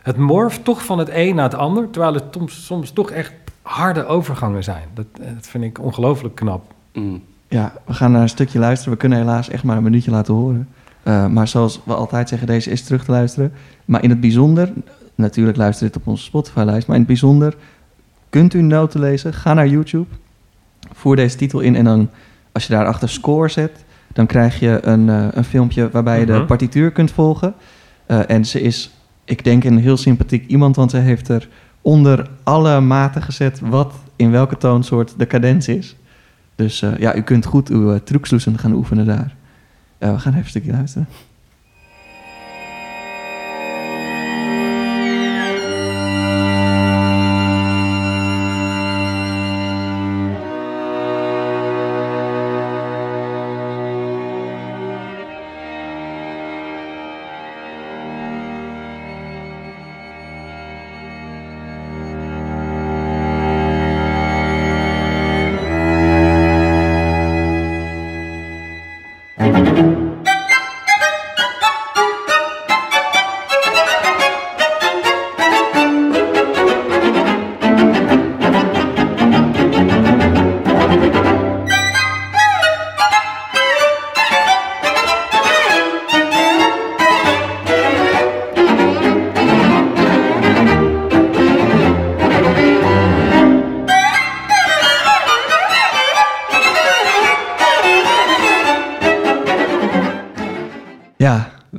het morft toch van het een naar het ander, terwijl het soms, soms toch echt harde overgangen zijn. Dat, eh, dat vind ik ongelooflijk knap. Mm. ja, we gaan naar een stukje luisteren. We kunnen helaas echt maar een minuutje laten horen. Eh, maar zoals we altijd zeggen, deze is terug te luisteren. Maar in het bijzonder, natuurlijk luister dit op onze Spotify-lijst, maar in het bijzonder kunt u noten lezen. Ga naar YouTube, voer deze titel in en dan, als je daarachter score zet, dan krijg je een, eh, een filmpje waarbij je de Mhm. partituur kunt volgen. Eh, en ze is, ik denk, een heel sympathiek iemand, want ze heeft er onder alle maten gezet wat in welke toonsoort de cadens is. Dus eh, ja, u kunt goed uw uh, trucsloesen gaan oefenen daar. We gaan even een stukje luisteren.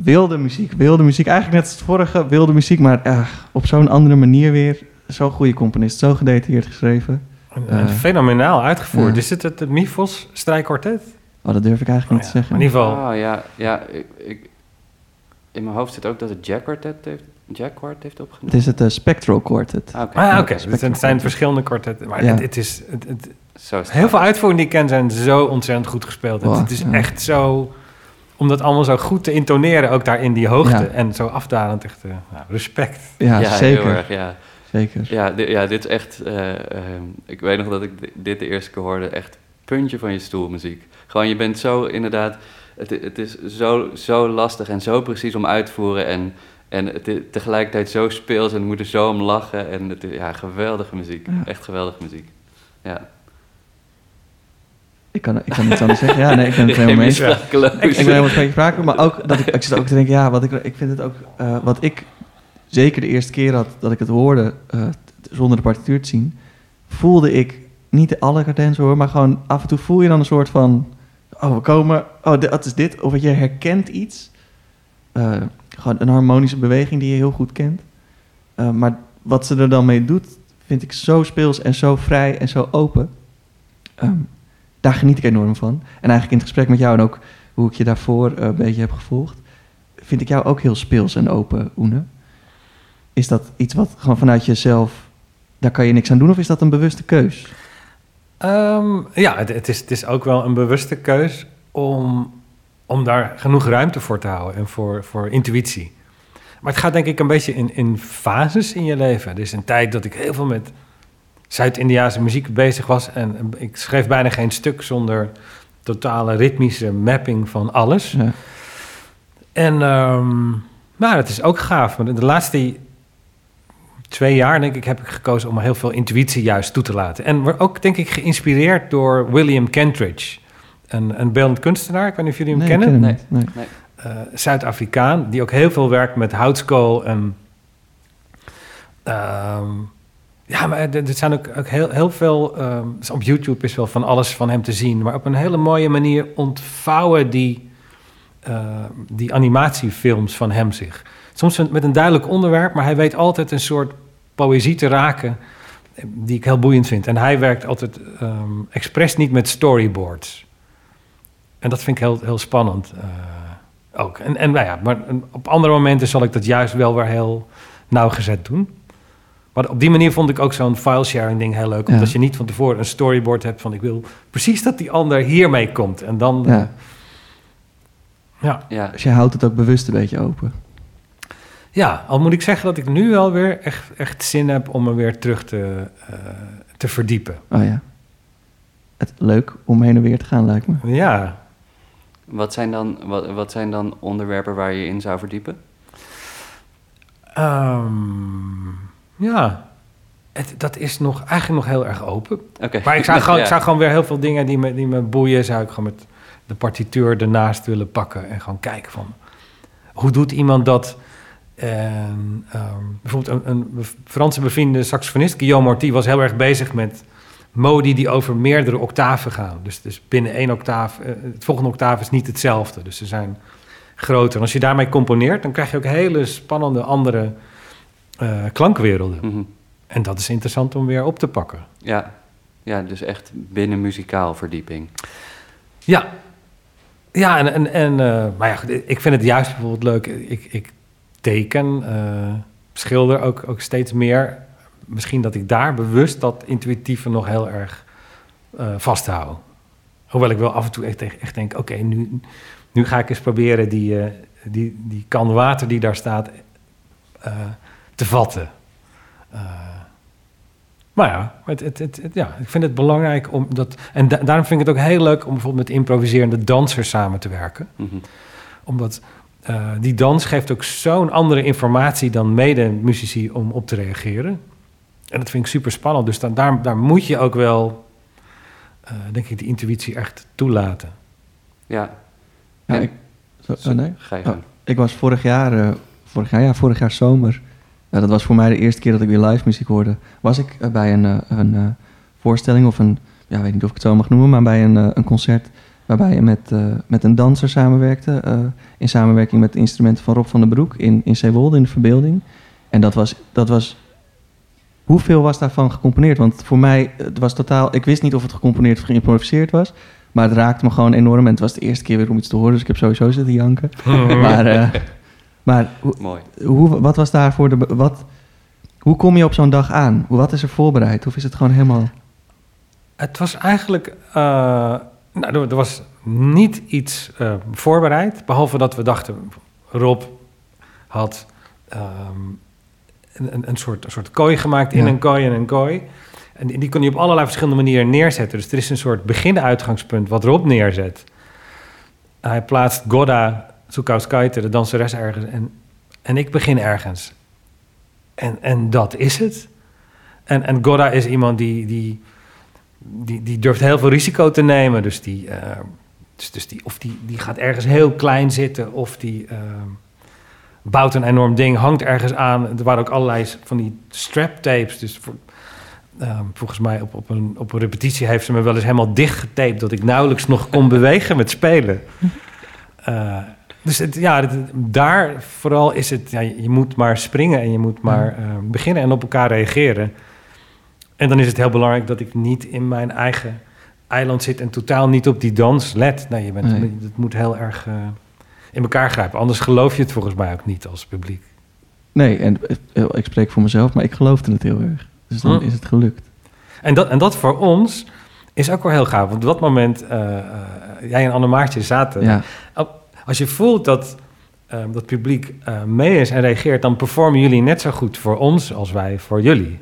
Wilde muziek. Wilde muziek. Eigenlijk net als het vorige, wilde muziek. Maar eh, op zo'n andere manier weer. Zo'n goede componist. Zo gedetailleerd geschreven. En, Eh. en fenomenaal uitgevoerd. Ja. Is het het, het Mifos strijkkwartet? Oh, dat durf ik eigenlijk Oh niet ja, te maar in zeggen. ieder geval, Oh ja, ja ik, ik, in mijn hoofd zit ook dat het Jack Quartet heeft, Jack Quartet heeft Het opgenomen. is het Spectral Quartet. Ah, oké. Ah, oké. Het zijn, verschillende kwartetten. Maar Ja. het, het is, het, het- Zo is het. heel veel uitvoeringen die ik ken zijn zo ontzettend goed gespeeld. Het- het is ja. echt zo... Om dat allemaal zo goed te intoneren, ook daar in die hoogte. Ja. En zo afdalend, echt eh, nou, respect. Ja, ja, zeker. heel erg, ja. Zeker. Ja, di- ja, dit is echt... eh, ehm, ik weet nog dat ik di- dit de eerste keer hoorde. Echt puntje van je stoel muziek. Gewoon, je bent zo inderdaad... Het, het is zo, zo lastig en zo precies om uit te voeren. En, en het is tegelijkertijd zo speels en we moeten zo om lachen. En het is, ja, geweldige muziek. Ja. Echt geweldige muziek. Ja. Ik kan, ik kan niets anders zeggen. Ja, nee, ik ben het helemaal mee eens. sprakeloos. Ik ben helemaal spraken, maar ook dat ik, ik zit ook te denken, ja, wat ik, ik vind het ook, eh, wat ik zeker de eerste keer had dat ik het hoorde, eh, zonder de partituur te zien, voelde ik niet alle cadenzen hoor, maar gewoon af en toe voel je dan een soort van, oh we komen, oh dat is dit, of je herkent iets, Eh, gewoon een harmonische beweging die je heel goed kent, maar wat ze er dan mee doet, vind ik zo speels en zo vrij en zo open. Ehm, daar geniet ik enorm van. En eigenlijk in het gesprek met jou en ook hoe ik je daarvoor eh, een beetje heb gevolgd, vind ik jou ook heel speels en open, Oene. Is dat iets wat gewoon vanuit jezelf, daar kan je niks aan doen, of is dat een bewuste keus? Ehm, ja, het, het is, het is ook wel een bewuste keus om, om daar genoeg ruimte voor te houden en voor, voor intuïtie. Maar het gaat denk ik een beetje in, in fases in je leven. Er is een tijd dat ik heel veel met Zuid-Indiaanse muziek bezig was en ik schreef bijna geen stuk zonder totale ritmische mapping van alles. Ja. En ehm, nou, dat is ook gaaf. Maar de laatste twee jaar, denk ik, heb ik gekozen om heel veel intuïtie juist toe te laten. En ook, denk ik, geïnspireerd door William Kentridge. Een, een beeldend kunstenaar, ik weet niet of jullie hem Nee, kennen. ken hem Nee. Nee. Eh, Zuid-Afrikaan, die ook heel veel werkt met houtskool en... ehm, ja, maar er, zijn ook, heel, heel veel... ehm, dus op YouTube is wel van alles van hem te zien. Maar op een hele mooie manier ontvouwen die, eh, die animatiefilms van hem zich. Soms met een duidelijk onderwerp, maar hij weet altijd een soort poëzie te raken... eh, die ik heel boeiend vind. En hij werkt altijd ehm expres niet met storyboards. En dat vind ik heel, heel spannend eh, ook. En, en nou ja, maar op andere momenten zal ik dat juist wel weer heel nauwgezet doen. Maar op die manier vond ik ook zo'n file-sharing ding heel leuk. Ja. Omdat je niet van tevoren een storyboard hebt van... ik wil precies dat die ander hiermee komt. En dan... Ja. ja. Ja, Dus je houdt het ook bewust een beetje open. ja, al moet ik zeggen dat ik nu wel weer echt, echt zin heb... om me weer terug te, eh, te verdiepen. Oh ja. Het, leuk om heen en weer te gaan, lijkt me. Ja, wat zijn, dan, wat, wat zijn dan onderwerpen waar je je in zou verdiepen? Ehm, ja. Het, dat is nog, eigenlijk nog heel erg open. Oké. Maar ik zou, gewoon, Ja. ik zou gewoon weer heel veel dingen die me, die me boeien, zou ik gewoon met de partituur ernaast willen pakken en gewoon kijken van hoe doet iemand dat? En, ehm, bijvoorbeeld een, een Franse bevriende saxofonist, Guillaume Morty, was heel erg bezig met modi die over meerdere octaven gaan. Dus, dus binnen één octaaf, eh, het volgende octaaf is niet hetzelfde. Dus ze zijn groter. En als je daarmee componeert, dan krijg je ook hele spannende andere eh, klankwerelden. Mhm. En dat is interessant om weer op te pakken. Ja. ja, dus echt binnen muzikaal verdieping. Ja. Ja, en, en, en eh, maar ja, ik vind het juist bijvoorbeeld leuk. Ik, ik teken, eh, schilder ook, ook steeds meer. Misschien dat ik daar bewust dat intuïtieve nog heel erg vasthoud. Hoewel ik wel af en toe echt, echt denk, oké, nu, nu ga ik eens proberen die, die, die kan water die daar staat te vatten. Eh, maar ja, het, het, het, het- ja, ik vind het belangrijk om dat. En da- daarom vind ik het ook heel leuk om bijvoorbeeld met improviserende dansers samen te werken. Mhm. Omdat eh, die dans geeft ook zo'n andere informatie dan mede-muzici om op te reageren. En dat vind ik super spannend. Dus dan, daar, daar moet je ook wel, eh, denk ik, die intuïtie echt toelaten. Ja, Ja, En- ik, zo, oh, nee? ga je Oh, ik was vorig jaar, eh, vorig jaar, ja, vorig jaar zomer. Eh, dat was voor mij de eerste keer dat ik weer live muziek hoorde. Was ik eh, bij een, eh, een voorstelling of een, ja, weet niet of ik het zo mag noemen, maar bij een, een concert waarbij je met, met een danser samenwerkte. in samenwerking met de instrumenten van Rob van den Broek in, in Zeewolde in de verbeelding. En dat was, dat was. Hoeveel was daarvan gecomponeerd? Want voor mij, het was totaal. Ik wist niet of het gecomponeerd of geïmproviseerd was. Maar het raakte me gewoon enorm. En het was de eerste keer weer om iets te horen. Dus ik heb sowieso zitten janken. maar maar hoe, Mooi. hoe, wat was daarvoor de. Wat, hoe kom je op zo'n dag aan? Wat is er voorbereid? Of is het gewoon helemaal. Het was eigenlijk. eh, nou, er, was niet iets eh, voorbereid. Behalve dat we dachten. Rob had ehm, een, een, een, soort, een soort kooi gemaakt in Ja. een kooi en een kooi. En die, die kon je op allerlei verschillende manieren neerzetten. Dus er is een soort begin-uitgangspunt wat Rob neerzet. Hij plaatst Goda Tsukauskaite, de danseres, ergens. En, en ik begin ergens. En, en dat is het. En, en Goda is iemand die, die, die, die durft heel veel risico te nemen. Dus die, eh, dus, dus die, of die, die gaat ergens heel klein zitten, of die eh, bouwt een enorm ding, hangt ergens aan. Er waren ook allerlei van die strap tapes. Dus voor, eh, volgens mij op, op, een, op een repetitie heeft ze me wel eens helemaal dichtgetaped... dat ik nauwelijks nog kon bewegen met spelen. Eh, dus het, ja, het- daar vooral is het... Ja, je moet maar springen en je moet maar eh, beginnen en op elkaar reageren. En dan is het heel belangrijk dat ik niet in mijn eigen eiland zit... en totaal niet op die dans let. Nee, je bent, Nee. het moet heel erg eh, in elkaar grijpen. Anders geloof je het volgens mij ook niet als publiek. Nee, en eh, ik spreek voor mezelf, maar ik geloofde het heel erg. Dus dan Hm. is het gelukt. En dat, en dat voor ons is ook wel heel gaaf. Want op dat moment, jij en Anne Maartje zaten. Ja, Als je voelt dat eh, dat publiek eh, mee is en reageert, dan performen jullie net zo goed voor ons als wij voor jullie.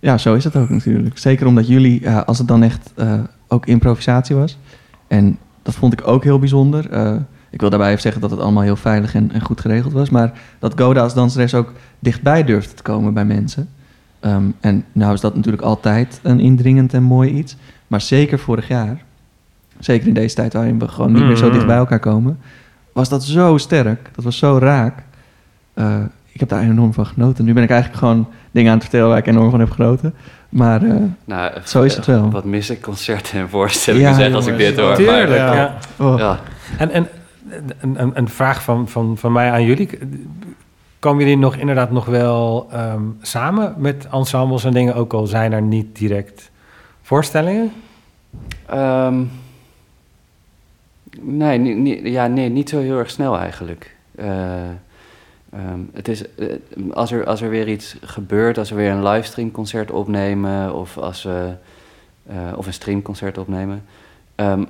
ja, zo is het ook natuurlijk. Zeker omdat jullie, ja, als het dan echt eh, ook improvisatie was. En dat vond ik ook heel bijzonder. Eh, ik wil daarbij even zeggen dat het allemaal heel veilig en, en goed geregeld was. Maar dat Goda als danseres ook dichtbij durfde te komen bij mensen. Ehm, en nou is dat natuurlijk altijd een indringend en mooi iets. Maar zeker vorig jaar, zeker in deze tijd waarin we gewoon niet meer zo Mhm. dicht bij elkaar komen, was dat zo sterk. Dat was zo raak. Eh, ik heb daar enorm van genoten. Nu ben ik eigenlijk gewoon dingen aan het vertellen waar ik enorm van heb genoten. Maar eh, Nou, Zo is het wel. Wat mis ik concerten en voorstellingen Ja, zeg als ik dit hoor. Tuurlijk, Maar, ja. ja. oh, ja. En, en een, een, een vraag van, van, van mij aan jullie. Komen jullie nog inderdaad nog wel ehm, samen met ensembles en dingen, ook al zijn er niet direct voorstellingen? Ehm, nee, niet, ja, nee, niet zo heel erg snel eigenlijk. Eh, ehm, het is, eh, als, er, als er weer iets gebeurt, als we weer een livestreamconcert opnemen of, als we, eh, of een streamconcert opnemen, ehm,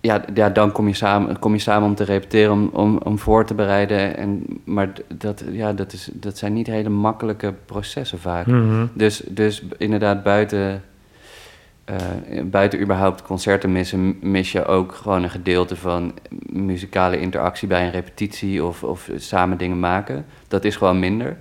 ja, ja, dan kom je, samen, kom je samen om te repeteren, om, om, om voor te bereiden. En, maar dat, ja, dat, is, dat zijn niet hele makkelijke processen vaak. Mhm. Dus, dus inderdaad, buiten, eh, buiten überhaupt concerten missen, mis je ook gewoon een gedeelte van muzikale interactie bij een repetitie of, of samen dingen maken. Dat is gewoon minder.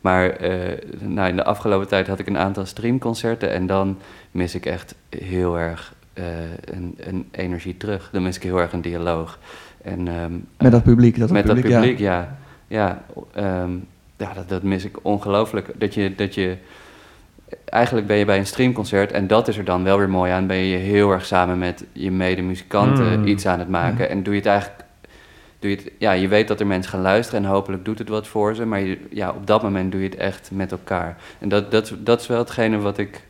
Maar eh, nou, in de afgelopen tijd had ik een aantal streamconcerten en dan mis ik echt heel erg eh, een, een energie terug. Dan mis ik heel erg een dialoog. En, ehm, met dat publiek. Dat met publiek, dat ja. publiek, ja. Ja, ehm, ja dat, dat mis ik ongelooflijk. Dat je, dat je... Eigenlijk ben je bij een streamconcert en dat is er dan wel weer mooi aan. Ben je heel erg samen met je medemuzikanten Mm. iets aan het maken. En doe je het eigenlijk... Doe je, het, ja, je weet dat er mensen gaan luisteren en hopelijk doet het wat voor ze. Maar je, ja, op dat moment doe je het echt met elkaar. En dat, dat, dat is wel hetgene wat ik...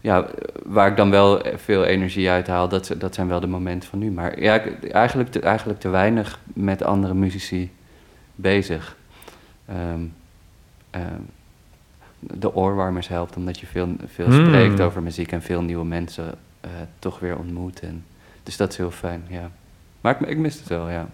Ja, waar ik dan wel veel energie uit haal. Dat, dat zijn wel de momenten van nu. Maar ja, eigenlijk te, eigenlijk te weinig met andere muzici bezig. Ehm, de oorwarmers helpt omdat je veel, veel Hmm. spreekt over muziek en veel nieuwe mensen eh, toch weer ontmoet. En, dus dat is heel fijn, ja. Maar ik, ik mis het wel, ja.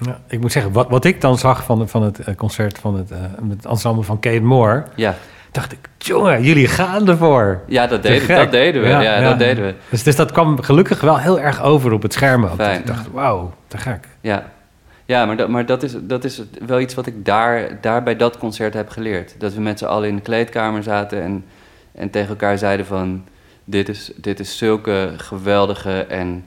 Ja, ik moet zeggen, wat, wat ik dan zag van, van het eh, concert van het, eh, het ensemble van Kate Moore, Ja, dacht ik, jongen, jullie gaan ervoor. ja dat, deden, dat deden we. Ja, Ja, ja. dat deden we. Dus, dus dat kwam gelukkig wel heel erg over op het scherm ook. Dus ik dacht, wauw, te gek. Ja, ja maar, dat, maar dat, is, dat is wel iets wat ik daar, daar bij dat concert heb geleerd. Dat we met z'n allen in de kleedkamer zaten en, en tegen elkaar zeiden van... Dit is, dit is zulke geweldige en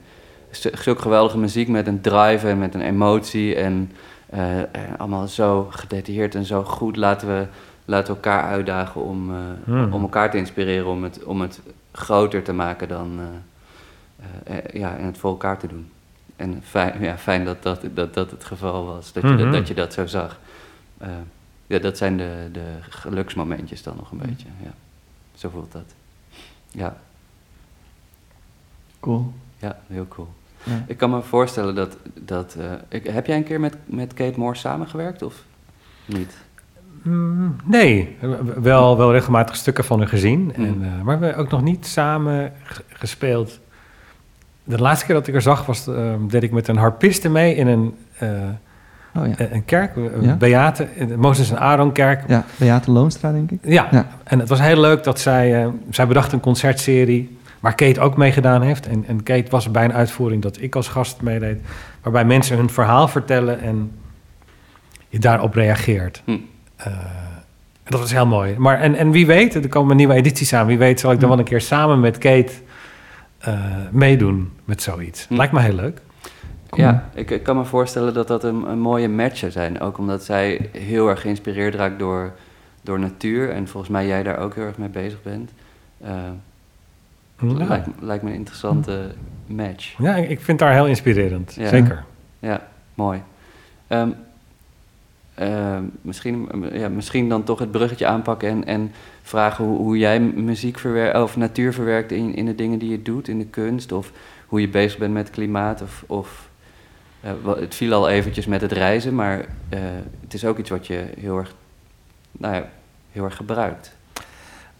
zu- zulke geweldige muziek met een drive en met een emotie. En, eh, en allemaal zo gedetailleerd en zo goed. Laten we, laten we elkaar uitdagen om, eh, Hmm. om elkaar te inspireren om het, om het groter te maken dan... eh, eh, eh, ja, en het voor elkaar te doen. En fijn, ja, fijn dat, dat, dat dat het geval was, dat je, Mhm. dat, dat je dat zo zag. Eh, ja, dat zijn de, de geluksmomentjes dan nog een beetje. Ja. Zo voelt dat. Ja, Cool. ja heel cool. Ja. Ik kan me voorstellen dat... dat eh, ik, heb jij een keer met, met Kate Moore samengewerkt of niet? Mm, nee, wel, wel regelmatig stukken van haar gezien. Mm. En, eh, maar we hebben ook nog niet samen gespeeld. De laatste keer dat ik er zag, was, eh, deed ik met een harpiste mee in een, eh, Oh ja. een kerk, een Ja. Beate, Mozes en Aaron kerk. Ja, Beate Loonstra, denk ik. Ja, Ja. en het was heel leuk dat zij, eh, zij bedacht een concertserie waar Kate ook meegedaan heeft. En, en Kate was bij een uitvoering dat ik als gast meedeed, waarbij mensen hun verhaal vertellen en je daarop reageert. Hm. Eh, en dat was heel mooi. Maar, en, en wie weet, er komen nieuwe edities aan. Wie weet zal ik dan Hm. wel een keer samen met Kate meedoen met zoiets. Hm. Lijkt me heel leuk. Ja, ik, ik kan me voorstellen dat dat een, een mooie match zou zijn. Ook omdat zij heel erg geïnspireerd raakt door, door natuur. En volgens mij jij daar ook heel erg mee bezig bent. Eh, Ja, lijkt, lijkt me een interessante match. ja ik vind haar heel inspirerend. Ja. Zeker. Ja, mooi. Ehm, ehm, misschien, ja, misschien dan toch het bruggetje aanpakken en, en vragen hoe, hoe jij muziek verwerkt of natuur verwerkt in, in de dingen die je doet, in de kunst. Of hoe je bezig bent met klimaat. Of, of eh, het viel al eventjes met het reizen, maar eh, het is ook iets wat je heel erg, nou ja, heel erg gebruikt.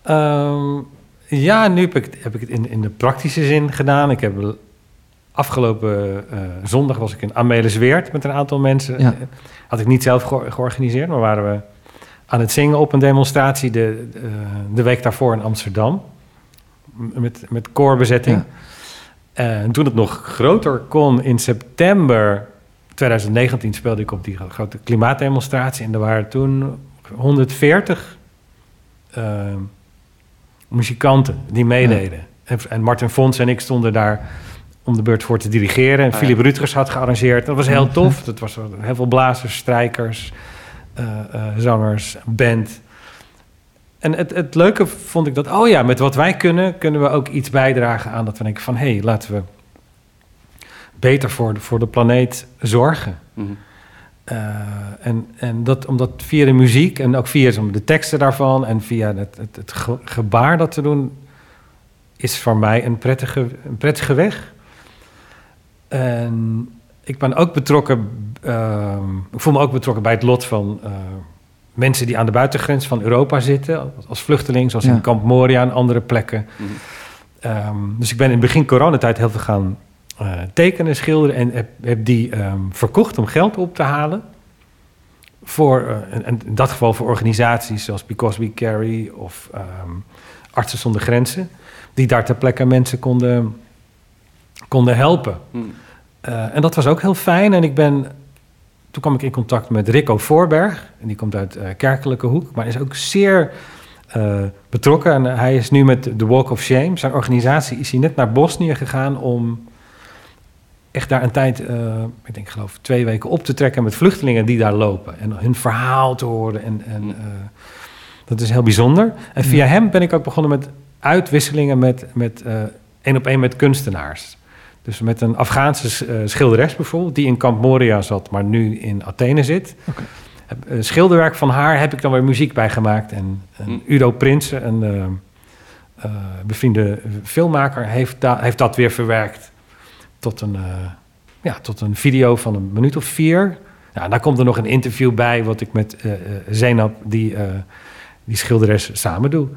Ehm, ja, nu heb ik, heb ik het in, in de praktische zin gedaan. Ik heb afgelopen eh, zondag was ik in Amelisweert met een aantal mensen. Ja. Eh, Had ik niet zelf geor- georganiseerd, maar waren we aan het zingen op een demonstratie de, eh, de week daarvoor in Amsterdam. Met, met koorbezetting. Ja. En toen het nog groter kon, in september 2019 speelde ik op die gro- grote klimaatdemonstratie. En er waren toen 140 eh, muzikanten die meededen. En, en Martin Fons en ik stonden daar om de beurt voor te dirigeren. En ja. Philip Rutgers had gearrangeerd. Dat was heel tof. Dat was heel veel blazers, strijkers, eh, eh, zangers, band. En het, het leuke vond ik dat, oh ja, met wat wij kunnen, kunnen we ook iets bijdragen aan dat we denken van, hé, hey, laten we beter voor de, voor de planeet zorgen. Mhm. Eh, en, en dat omdat via de muziek en ook via de teksten daarvan en via het, het, het ge- gebaar dat te doen, is voor mij een prettige, een prettige weg. En ik ben ook betrokken, ehm, ik voel me ook betrokken bij het lot van eh, mensen die aan de buitengrens van Europa zitten, als vluchteling, zoals Ja. in Kamp Moria en andere plekken. Mhm. Ehm, dus ik ben in het begin coronatijd heel veel gaan eh, tekenen, schilderen en heb, heb die ehm, verkocht om geld op te halen. Voor, eh, en, en in dat geval voor organisaties zoals Because We Carry of ehm, Artsen zonder Grenzen, die daar ter plekke mensen konden, konden helpen. Mhm. Eh, en dat was ook heel fijn. En ik ben, toen kwam ik in contact met Rico Voorberg. En die komt uit eh, Kerkelijke Hoek, maar is ook zeer eh, betrokken. En hij is nu met The Walk of Shame. Zijn organisatie is hij net naar Bosnië gegaan om echt daar een tijd, ik denk geloof twee weken op te trekken met vluchtelingen die daar lopen. En hun verhaal te horen. En, en dat is heel bijzonder. En via hem ben ik ook begonnen met uitwisselingen met, met één op één met kunstenaars. Dus met een Afghaanse eh, schilderes bijvoorbeeld, die in Kamp Moria zat, maar nu in Athene zit. Eh, schilderwerk van haar heb ik dan weer muziek bij gemaakt. En, en Hm. Udo Prinsen, een eh, eh, bevriende filmmaker, heeft, da- heeft dat weer verwerkt tot een, eh, ja, tot een video van een minuut of vier. Ja, en daar komt er nog een interview bij, wat ik met eh eh, Zenab, die, eh, die schilderes, samen doe.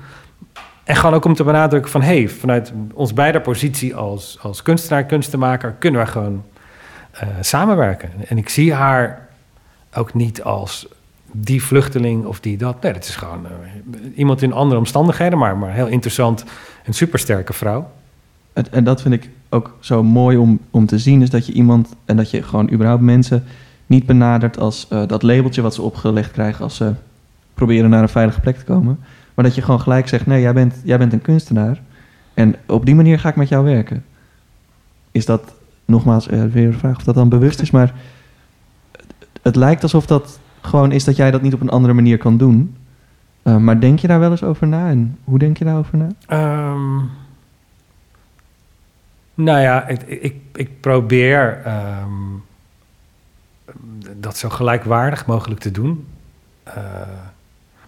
En gewoon ook om te benadrukken van... hé, hey, vanuit ons beider positie als, als kunstenaar, kunstenmaker... kunnen we gewoon eh, samenwerken. En ik zie haar ook niet als die vluchteling of die dat. Nee, dat is gewoon eh, iemand in andere omstandigheden... maar, maar heel interessant en supersterke vrouw. En, en dat vind ik ook zo mooi om, om te zien, is dat je iemand en dat je gewoon überhaupt mensen niet benadert als eh, dat labeltje wat ze opgelegd krijgen als ze proberen naar een veilige plek te komen. Maar dat je gewoon gelijk zegt, nee, jij bent, jij bent een kunstenaar en op die manier ga ik met jou werken. Is dat, nogmaals, eh, weer een vraag of dat dan bewust is, maar het, lijkt alsof dat gewoon is dat jij dat niet op een andere manier kan doen. Eh, maar denk je daar wel eens over na en hoe denk je daarover na? Ehm, Nou ja, ik, ik, probeer ehm, dat zo gelijkwaardig mogelijk te doen. Eh,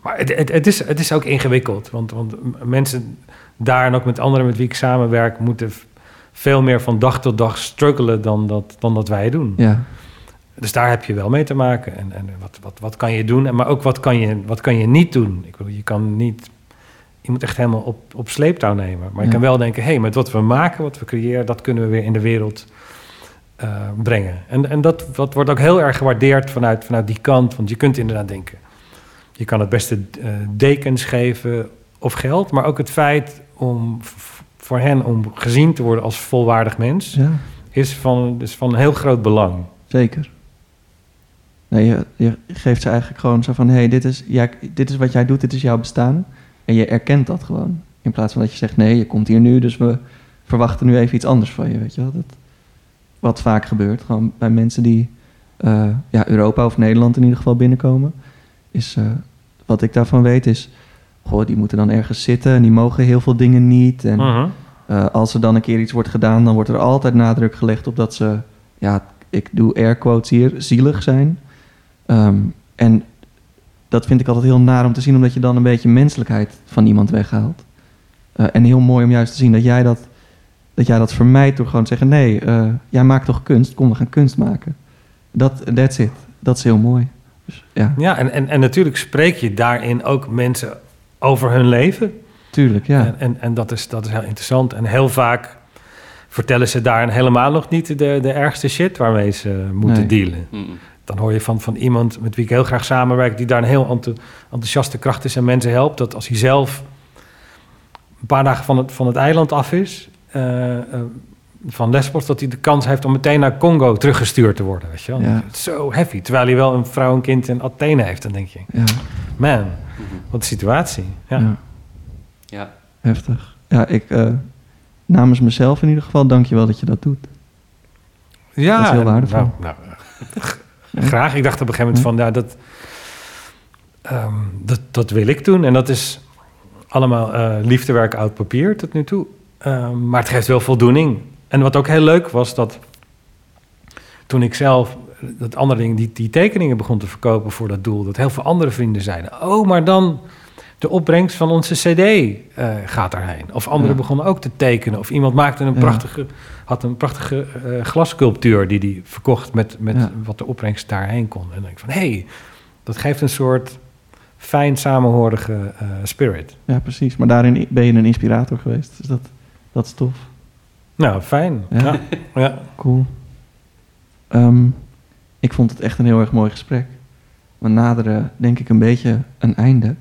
maar het, het, het, is, het is ook ingewikkeld. Want, want mensen daar en ook met anderen met wie ik samenwerk... moeten veel meer van dag tot dag struggelen dan dat, dan dat wij doen. Ja, Dus daar heb je wel mee te maken. En, en wat, wat, wat kan je doen? En maar ook wat kan je, wat kan je niet doen? Ik bedoel, je kan niet iemand echt helemaal op, op sleeptouw nemen. Maar je Ja. kan wel denken, hé, hey, met wat we maken, wat we creëren... dat kunnen we weer in de wereld eh, brengen. En, en dat, dat wordt ook heel erg gewaardeerd vanuit, vanuit die kant. Want je kunt inderdaad denken... je kan het beste eh, dekens geven of geld... maar ook het feit om voor hen om gezien te worden als volwaardig mens... ja is van, is van heel groot belang. zeker. Nee, je, je geeft ze eigenlijk gewoon zo van... hé, hey, dit, is, jij, dit is wat jij doet, dit is jouw bestaan. En je erkent dat gewoon. In plaats van dat je zegt, nee, je komt hier nu... dus we verwachten nu even iets anders van je, weet je wel. Dat, wat vaak gebeurt, gewoon bij mensen die... eh, ja, Europa of Nederland in ieder geval binnenkomen... is, eh, wat ik daarvan weet is... goh, die moeten dan ergens zitten... en die mogen heel veel dingen niet... En, Mhm. Eh, als er dan een keer iets wordt gedaan, dan wordt er altijd nadruk gelegd op dat ze, ja, ik doe air quotes hier, zielig zijn. Ehm, en dat vind ik altijd heel naar om te zien, omdat je dan een beetje menselijkheid van iemand weghaalt. Eh, en heel mooi om juist te zien dat jij dat, dat jij dat vermijdt door gewoon te zeggen: nee, eh, jij maakt toch kunst, kom, we gaan kunst maken. Dat, that's it. Dat is heel mooi. Dus, ja, Ja, en, en, en natuurlijk spreek je daarin ook mensen over hun leven. tuurlijk, ja. En, en, en dat, is, dat is heel interessant. En heel vaak vertellen ze daar helemaal nog niet de, de ergste shit waarmee ze moeten Nee. dealen. Mm. Dan hoor je van, van iemand met wie ik heel graag samenwerk, die daar een heel enthou- enthousiaste kracht is en mensen helpt. Dat als hij zelf een paar dagen van het, van het eiland af is, eh, eh, van Lesbos, dat hij de kans heeft om meteen naar Congo teruggestuurd te worden. Weet je wel? Ja. Het is zo heavy. Terwijl hij wel een vrouw en kind in Athene heeft. Dan denk je, ja, man, wat een situatie. Ja. ja. Ja. Heftig. Ja, ik, eh, namens mezelf in ieder geval, dank je wel dat je dat doet. Ja, Dat is heel waardevol. Nou, nou, eh, graag. Ik dacht op een gegeven moment van, ja, dat, ehm, dat, dat wil ik doen. En dat is allemaal eh, liefdewerk oud papier tot nu toe. Ehm, maar het geeft wel voldoening. En wat ook heel leuk was, dat toen ik zelf dat andere ding, die, die tekeningen begon te verkopen voor dat doel, dat heel veel andere vrienden zeiden: Oh, maar dan de opbrengst van onze CD eh, gaat daarheen. Of anderen Ja. begonnen ook te tekenen. Of iemand maakte een Ja. prachtige, had een prachtige eh glassculptuur die die verkocht met, met Ja. wat de opbrengst daarheen kon. En dan denk ik van hé, hey, dat geeft een soort fijn samenhorige eh, spirit. Ja, precies. Maar daarin ben je een inspirator geweest. Dus dat, dat is tof. Nou, fijn. Ja. Ja. Cool. Ehm, ik vond het echt een heel erg mooi gesprek. We naderen denk ik een beetje een einde.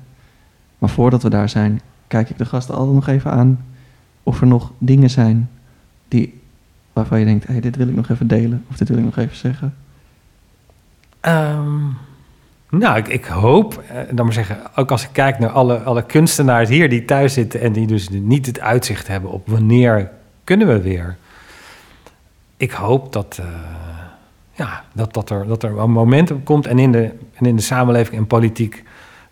Maar voordat we daar zijn, kijk ik de gasten altijd nog even aan of er nog dingen zijn die, waarvan je denkt, hey, dit wil ik nog even delen of dit wil ik nog even zeggen. Ehm, nou, ik, ik hoop, eh, dan maar zeggen, ook als ik kijk naar alle, alle kunstenaars hier die thuis zitten en die dus niet het uitzicht hebben op wanneer kunnen we weer. Ik hoop dat, eh, ja, dat, dat, er, dat er een momentum komt en in de, en in de samenleving en politiek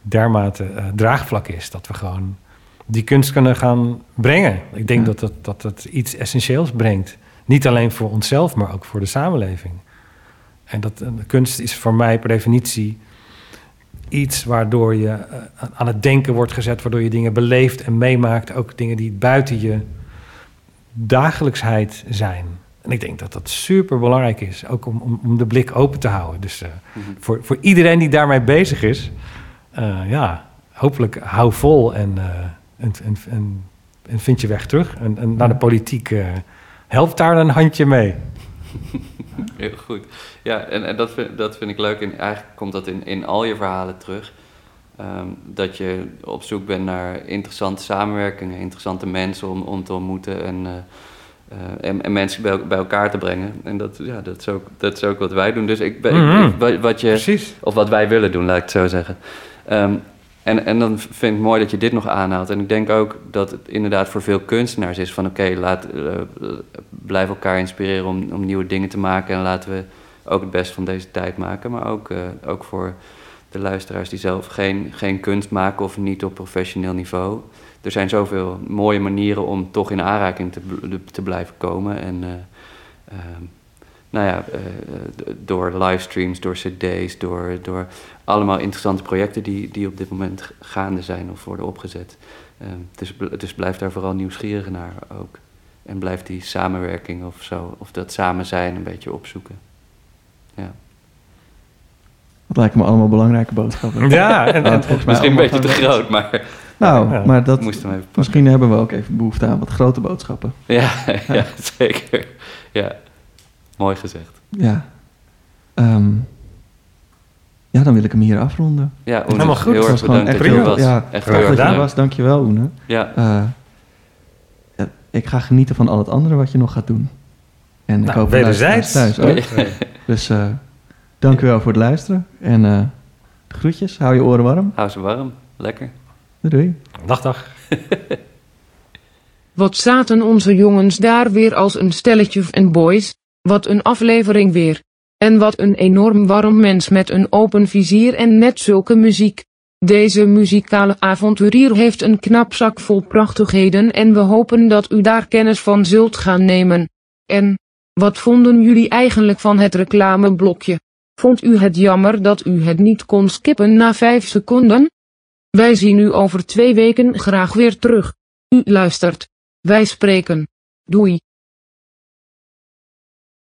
dermate eh, draagvlak is. Dat we gewoon die kunst kunnen gaan brengen. Ik denk Ja. dat, dat, dat het iets essentieels brengt. Niet alleen voor onszelf, maar ook voor de samenleving. En dat eh, kunst is voor mij per definitie iets waardoor je aan het denken wordt gezet, waardoor je dingen beleeft en meemaakt, ook dingen die buiten je dagelijksheid zijn. En ik denk dat dat super belangrijk is, ook om, om, om de blik open te houden. Dus eh, Mhm. voor, voor iedereen die daarmee bezig is, eh, ja, hopelijk hou vol en, eh, en, en, en, en vind je weg terug. En, en naar de politiek helpt daar een handje mee. Heel goed. Ja, en, en dat, vind, dat vind ik leuk. En eigenlijk komt dat in, in al je verhalen terug. Ehm, dat je op zoek bent naar interessante samenwerkingen, interessante mensen om, om te ontmoeten en, eh, eh, en, en mensen bij, bij elkaar te brengen. En dat, ja, dat, is ook, dat is ook wat wij doen. Dus ik ben, Mhm. ik- wat- je, Precies. of wat wij willen doen, laat ik het zo zeggen. Ehm, en, en dan vind ik het mooi dat je dit nog aanhaalt. En ik denk ook dat het inderdaad voor veel kunstenaars is van... oké, laat eh, blijf elkaar inspireren om, om nieuwe dingen te maken... en laten we ook het best van deze tijd maken. Maar ook, ook voor de luisteraars die zelf geen, geen kunst maken of niet op professioneel niveau. Er zijn zoveel mooie manieren om toch in aanraking te, te blijven komen. En eh, ehm, nou ja, eh, door livestreams, door cd's, door, door allemaal interessante projecten die, die op dit moment gaande zijn of worden opgezet. Dus, dus blijf daar vooral nieuwsgierig naar ook. En blijf die samenwerking of zo, of dat samen zijn een beetje opzoeken. Ja. Dat lijken me allemaal belangrijke boodschappen. Ja, en, Nou, en, volgens mij Misschien een beetje te groot, maar Nou, Ja. maar dat, moest hem even pakken. misschien hebben we ook even behoefte aan wat grote boodschappen. Ja, ja, zeker. Ja, mooi gezegd. Ja. Ehm, ja, dan wil ik hem hier afronden. Ja, Oene, Helemaal goed. Heel Het erg was gewoon bedankt echt dat je er was. ja, echt heel dat je gedaan. was, dankjewel Oene. Ja, Eh, ja, ik ga genieten van al het andere wat je nog gaat doen. En ik Nou, hoop wederzijds. luisteraars thuis ook. Dus eh dank u wel voor het luisteren. En eh, de groetjes, hou je oren warm. hou ze warm. Lekker. Doei doei. dag, dag. Wat zaten onze jongens daar weer als een stelletje en boys? Wat een aflevering weer. En wat een enorm warm mens met een open vizier en net zulke muziek. Deze muzikale avonturier heeft een knap zak vol prachtigheden en we hopen dat u daar kennis van zult gaan nemen. En, wat vonden jullie eigenlijk van het reclameblokje? Vond u het jammer dat u het niet kon skippen na 5 seconden? Wij zien u over twee weken graag weer terug. U luistert. Wij spreken. Doei.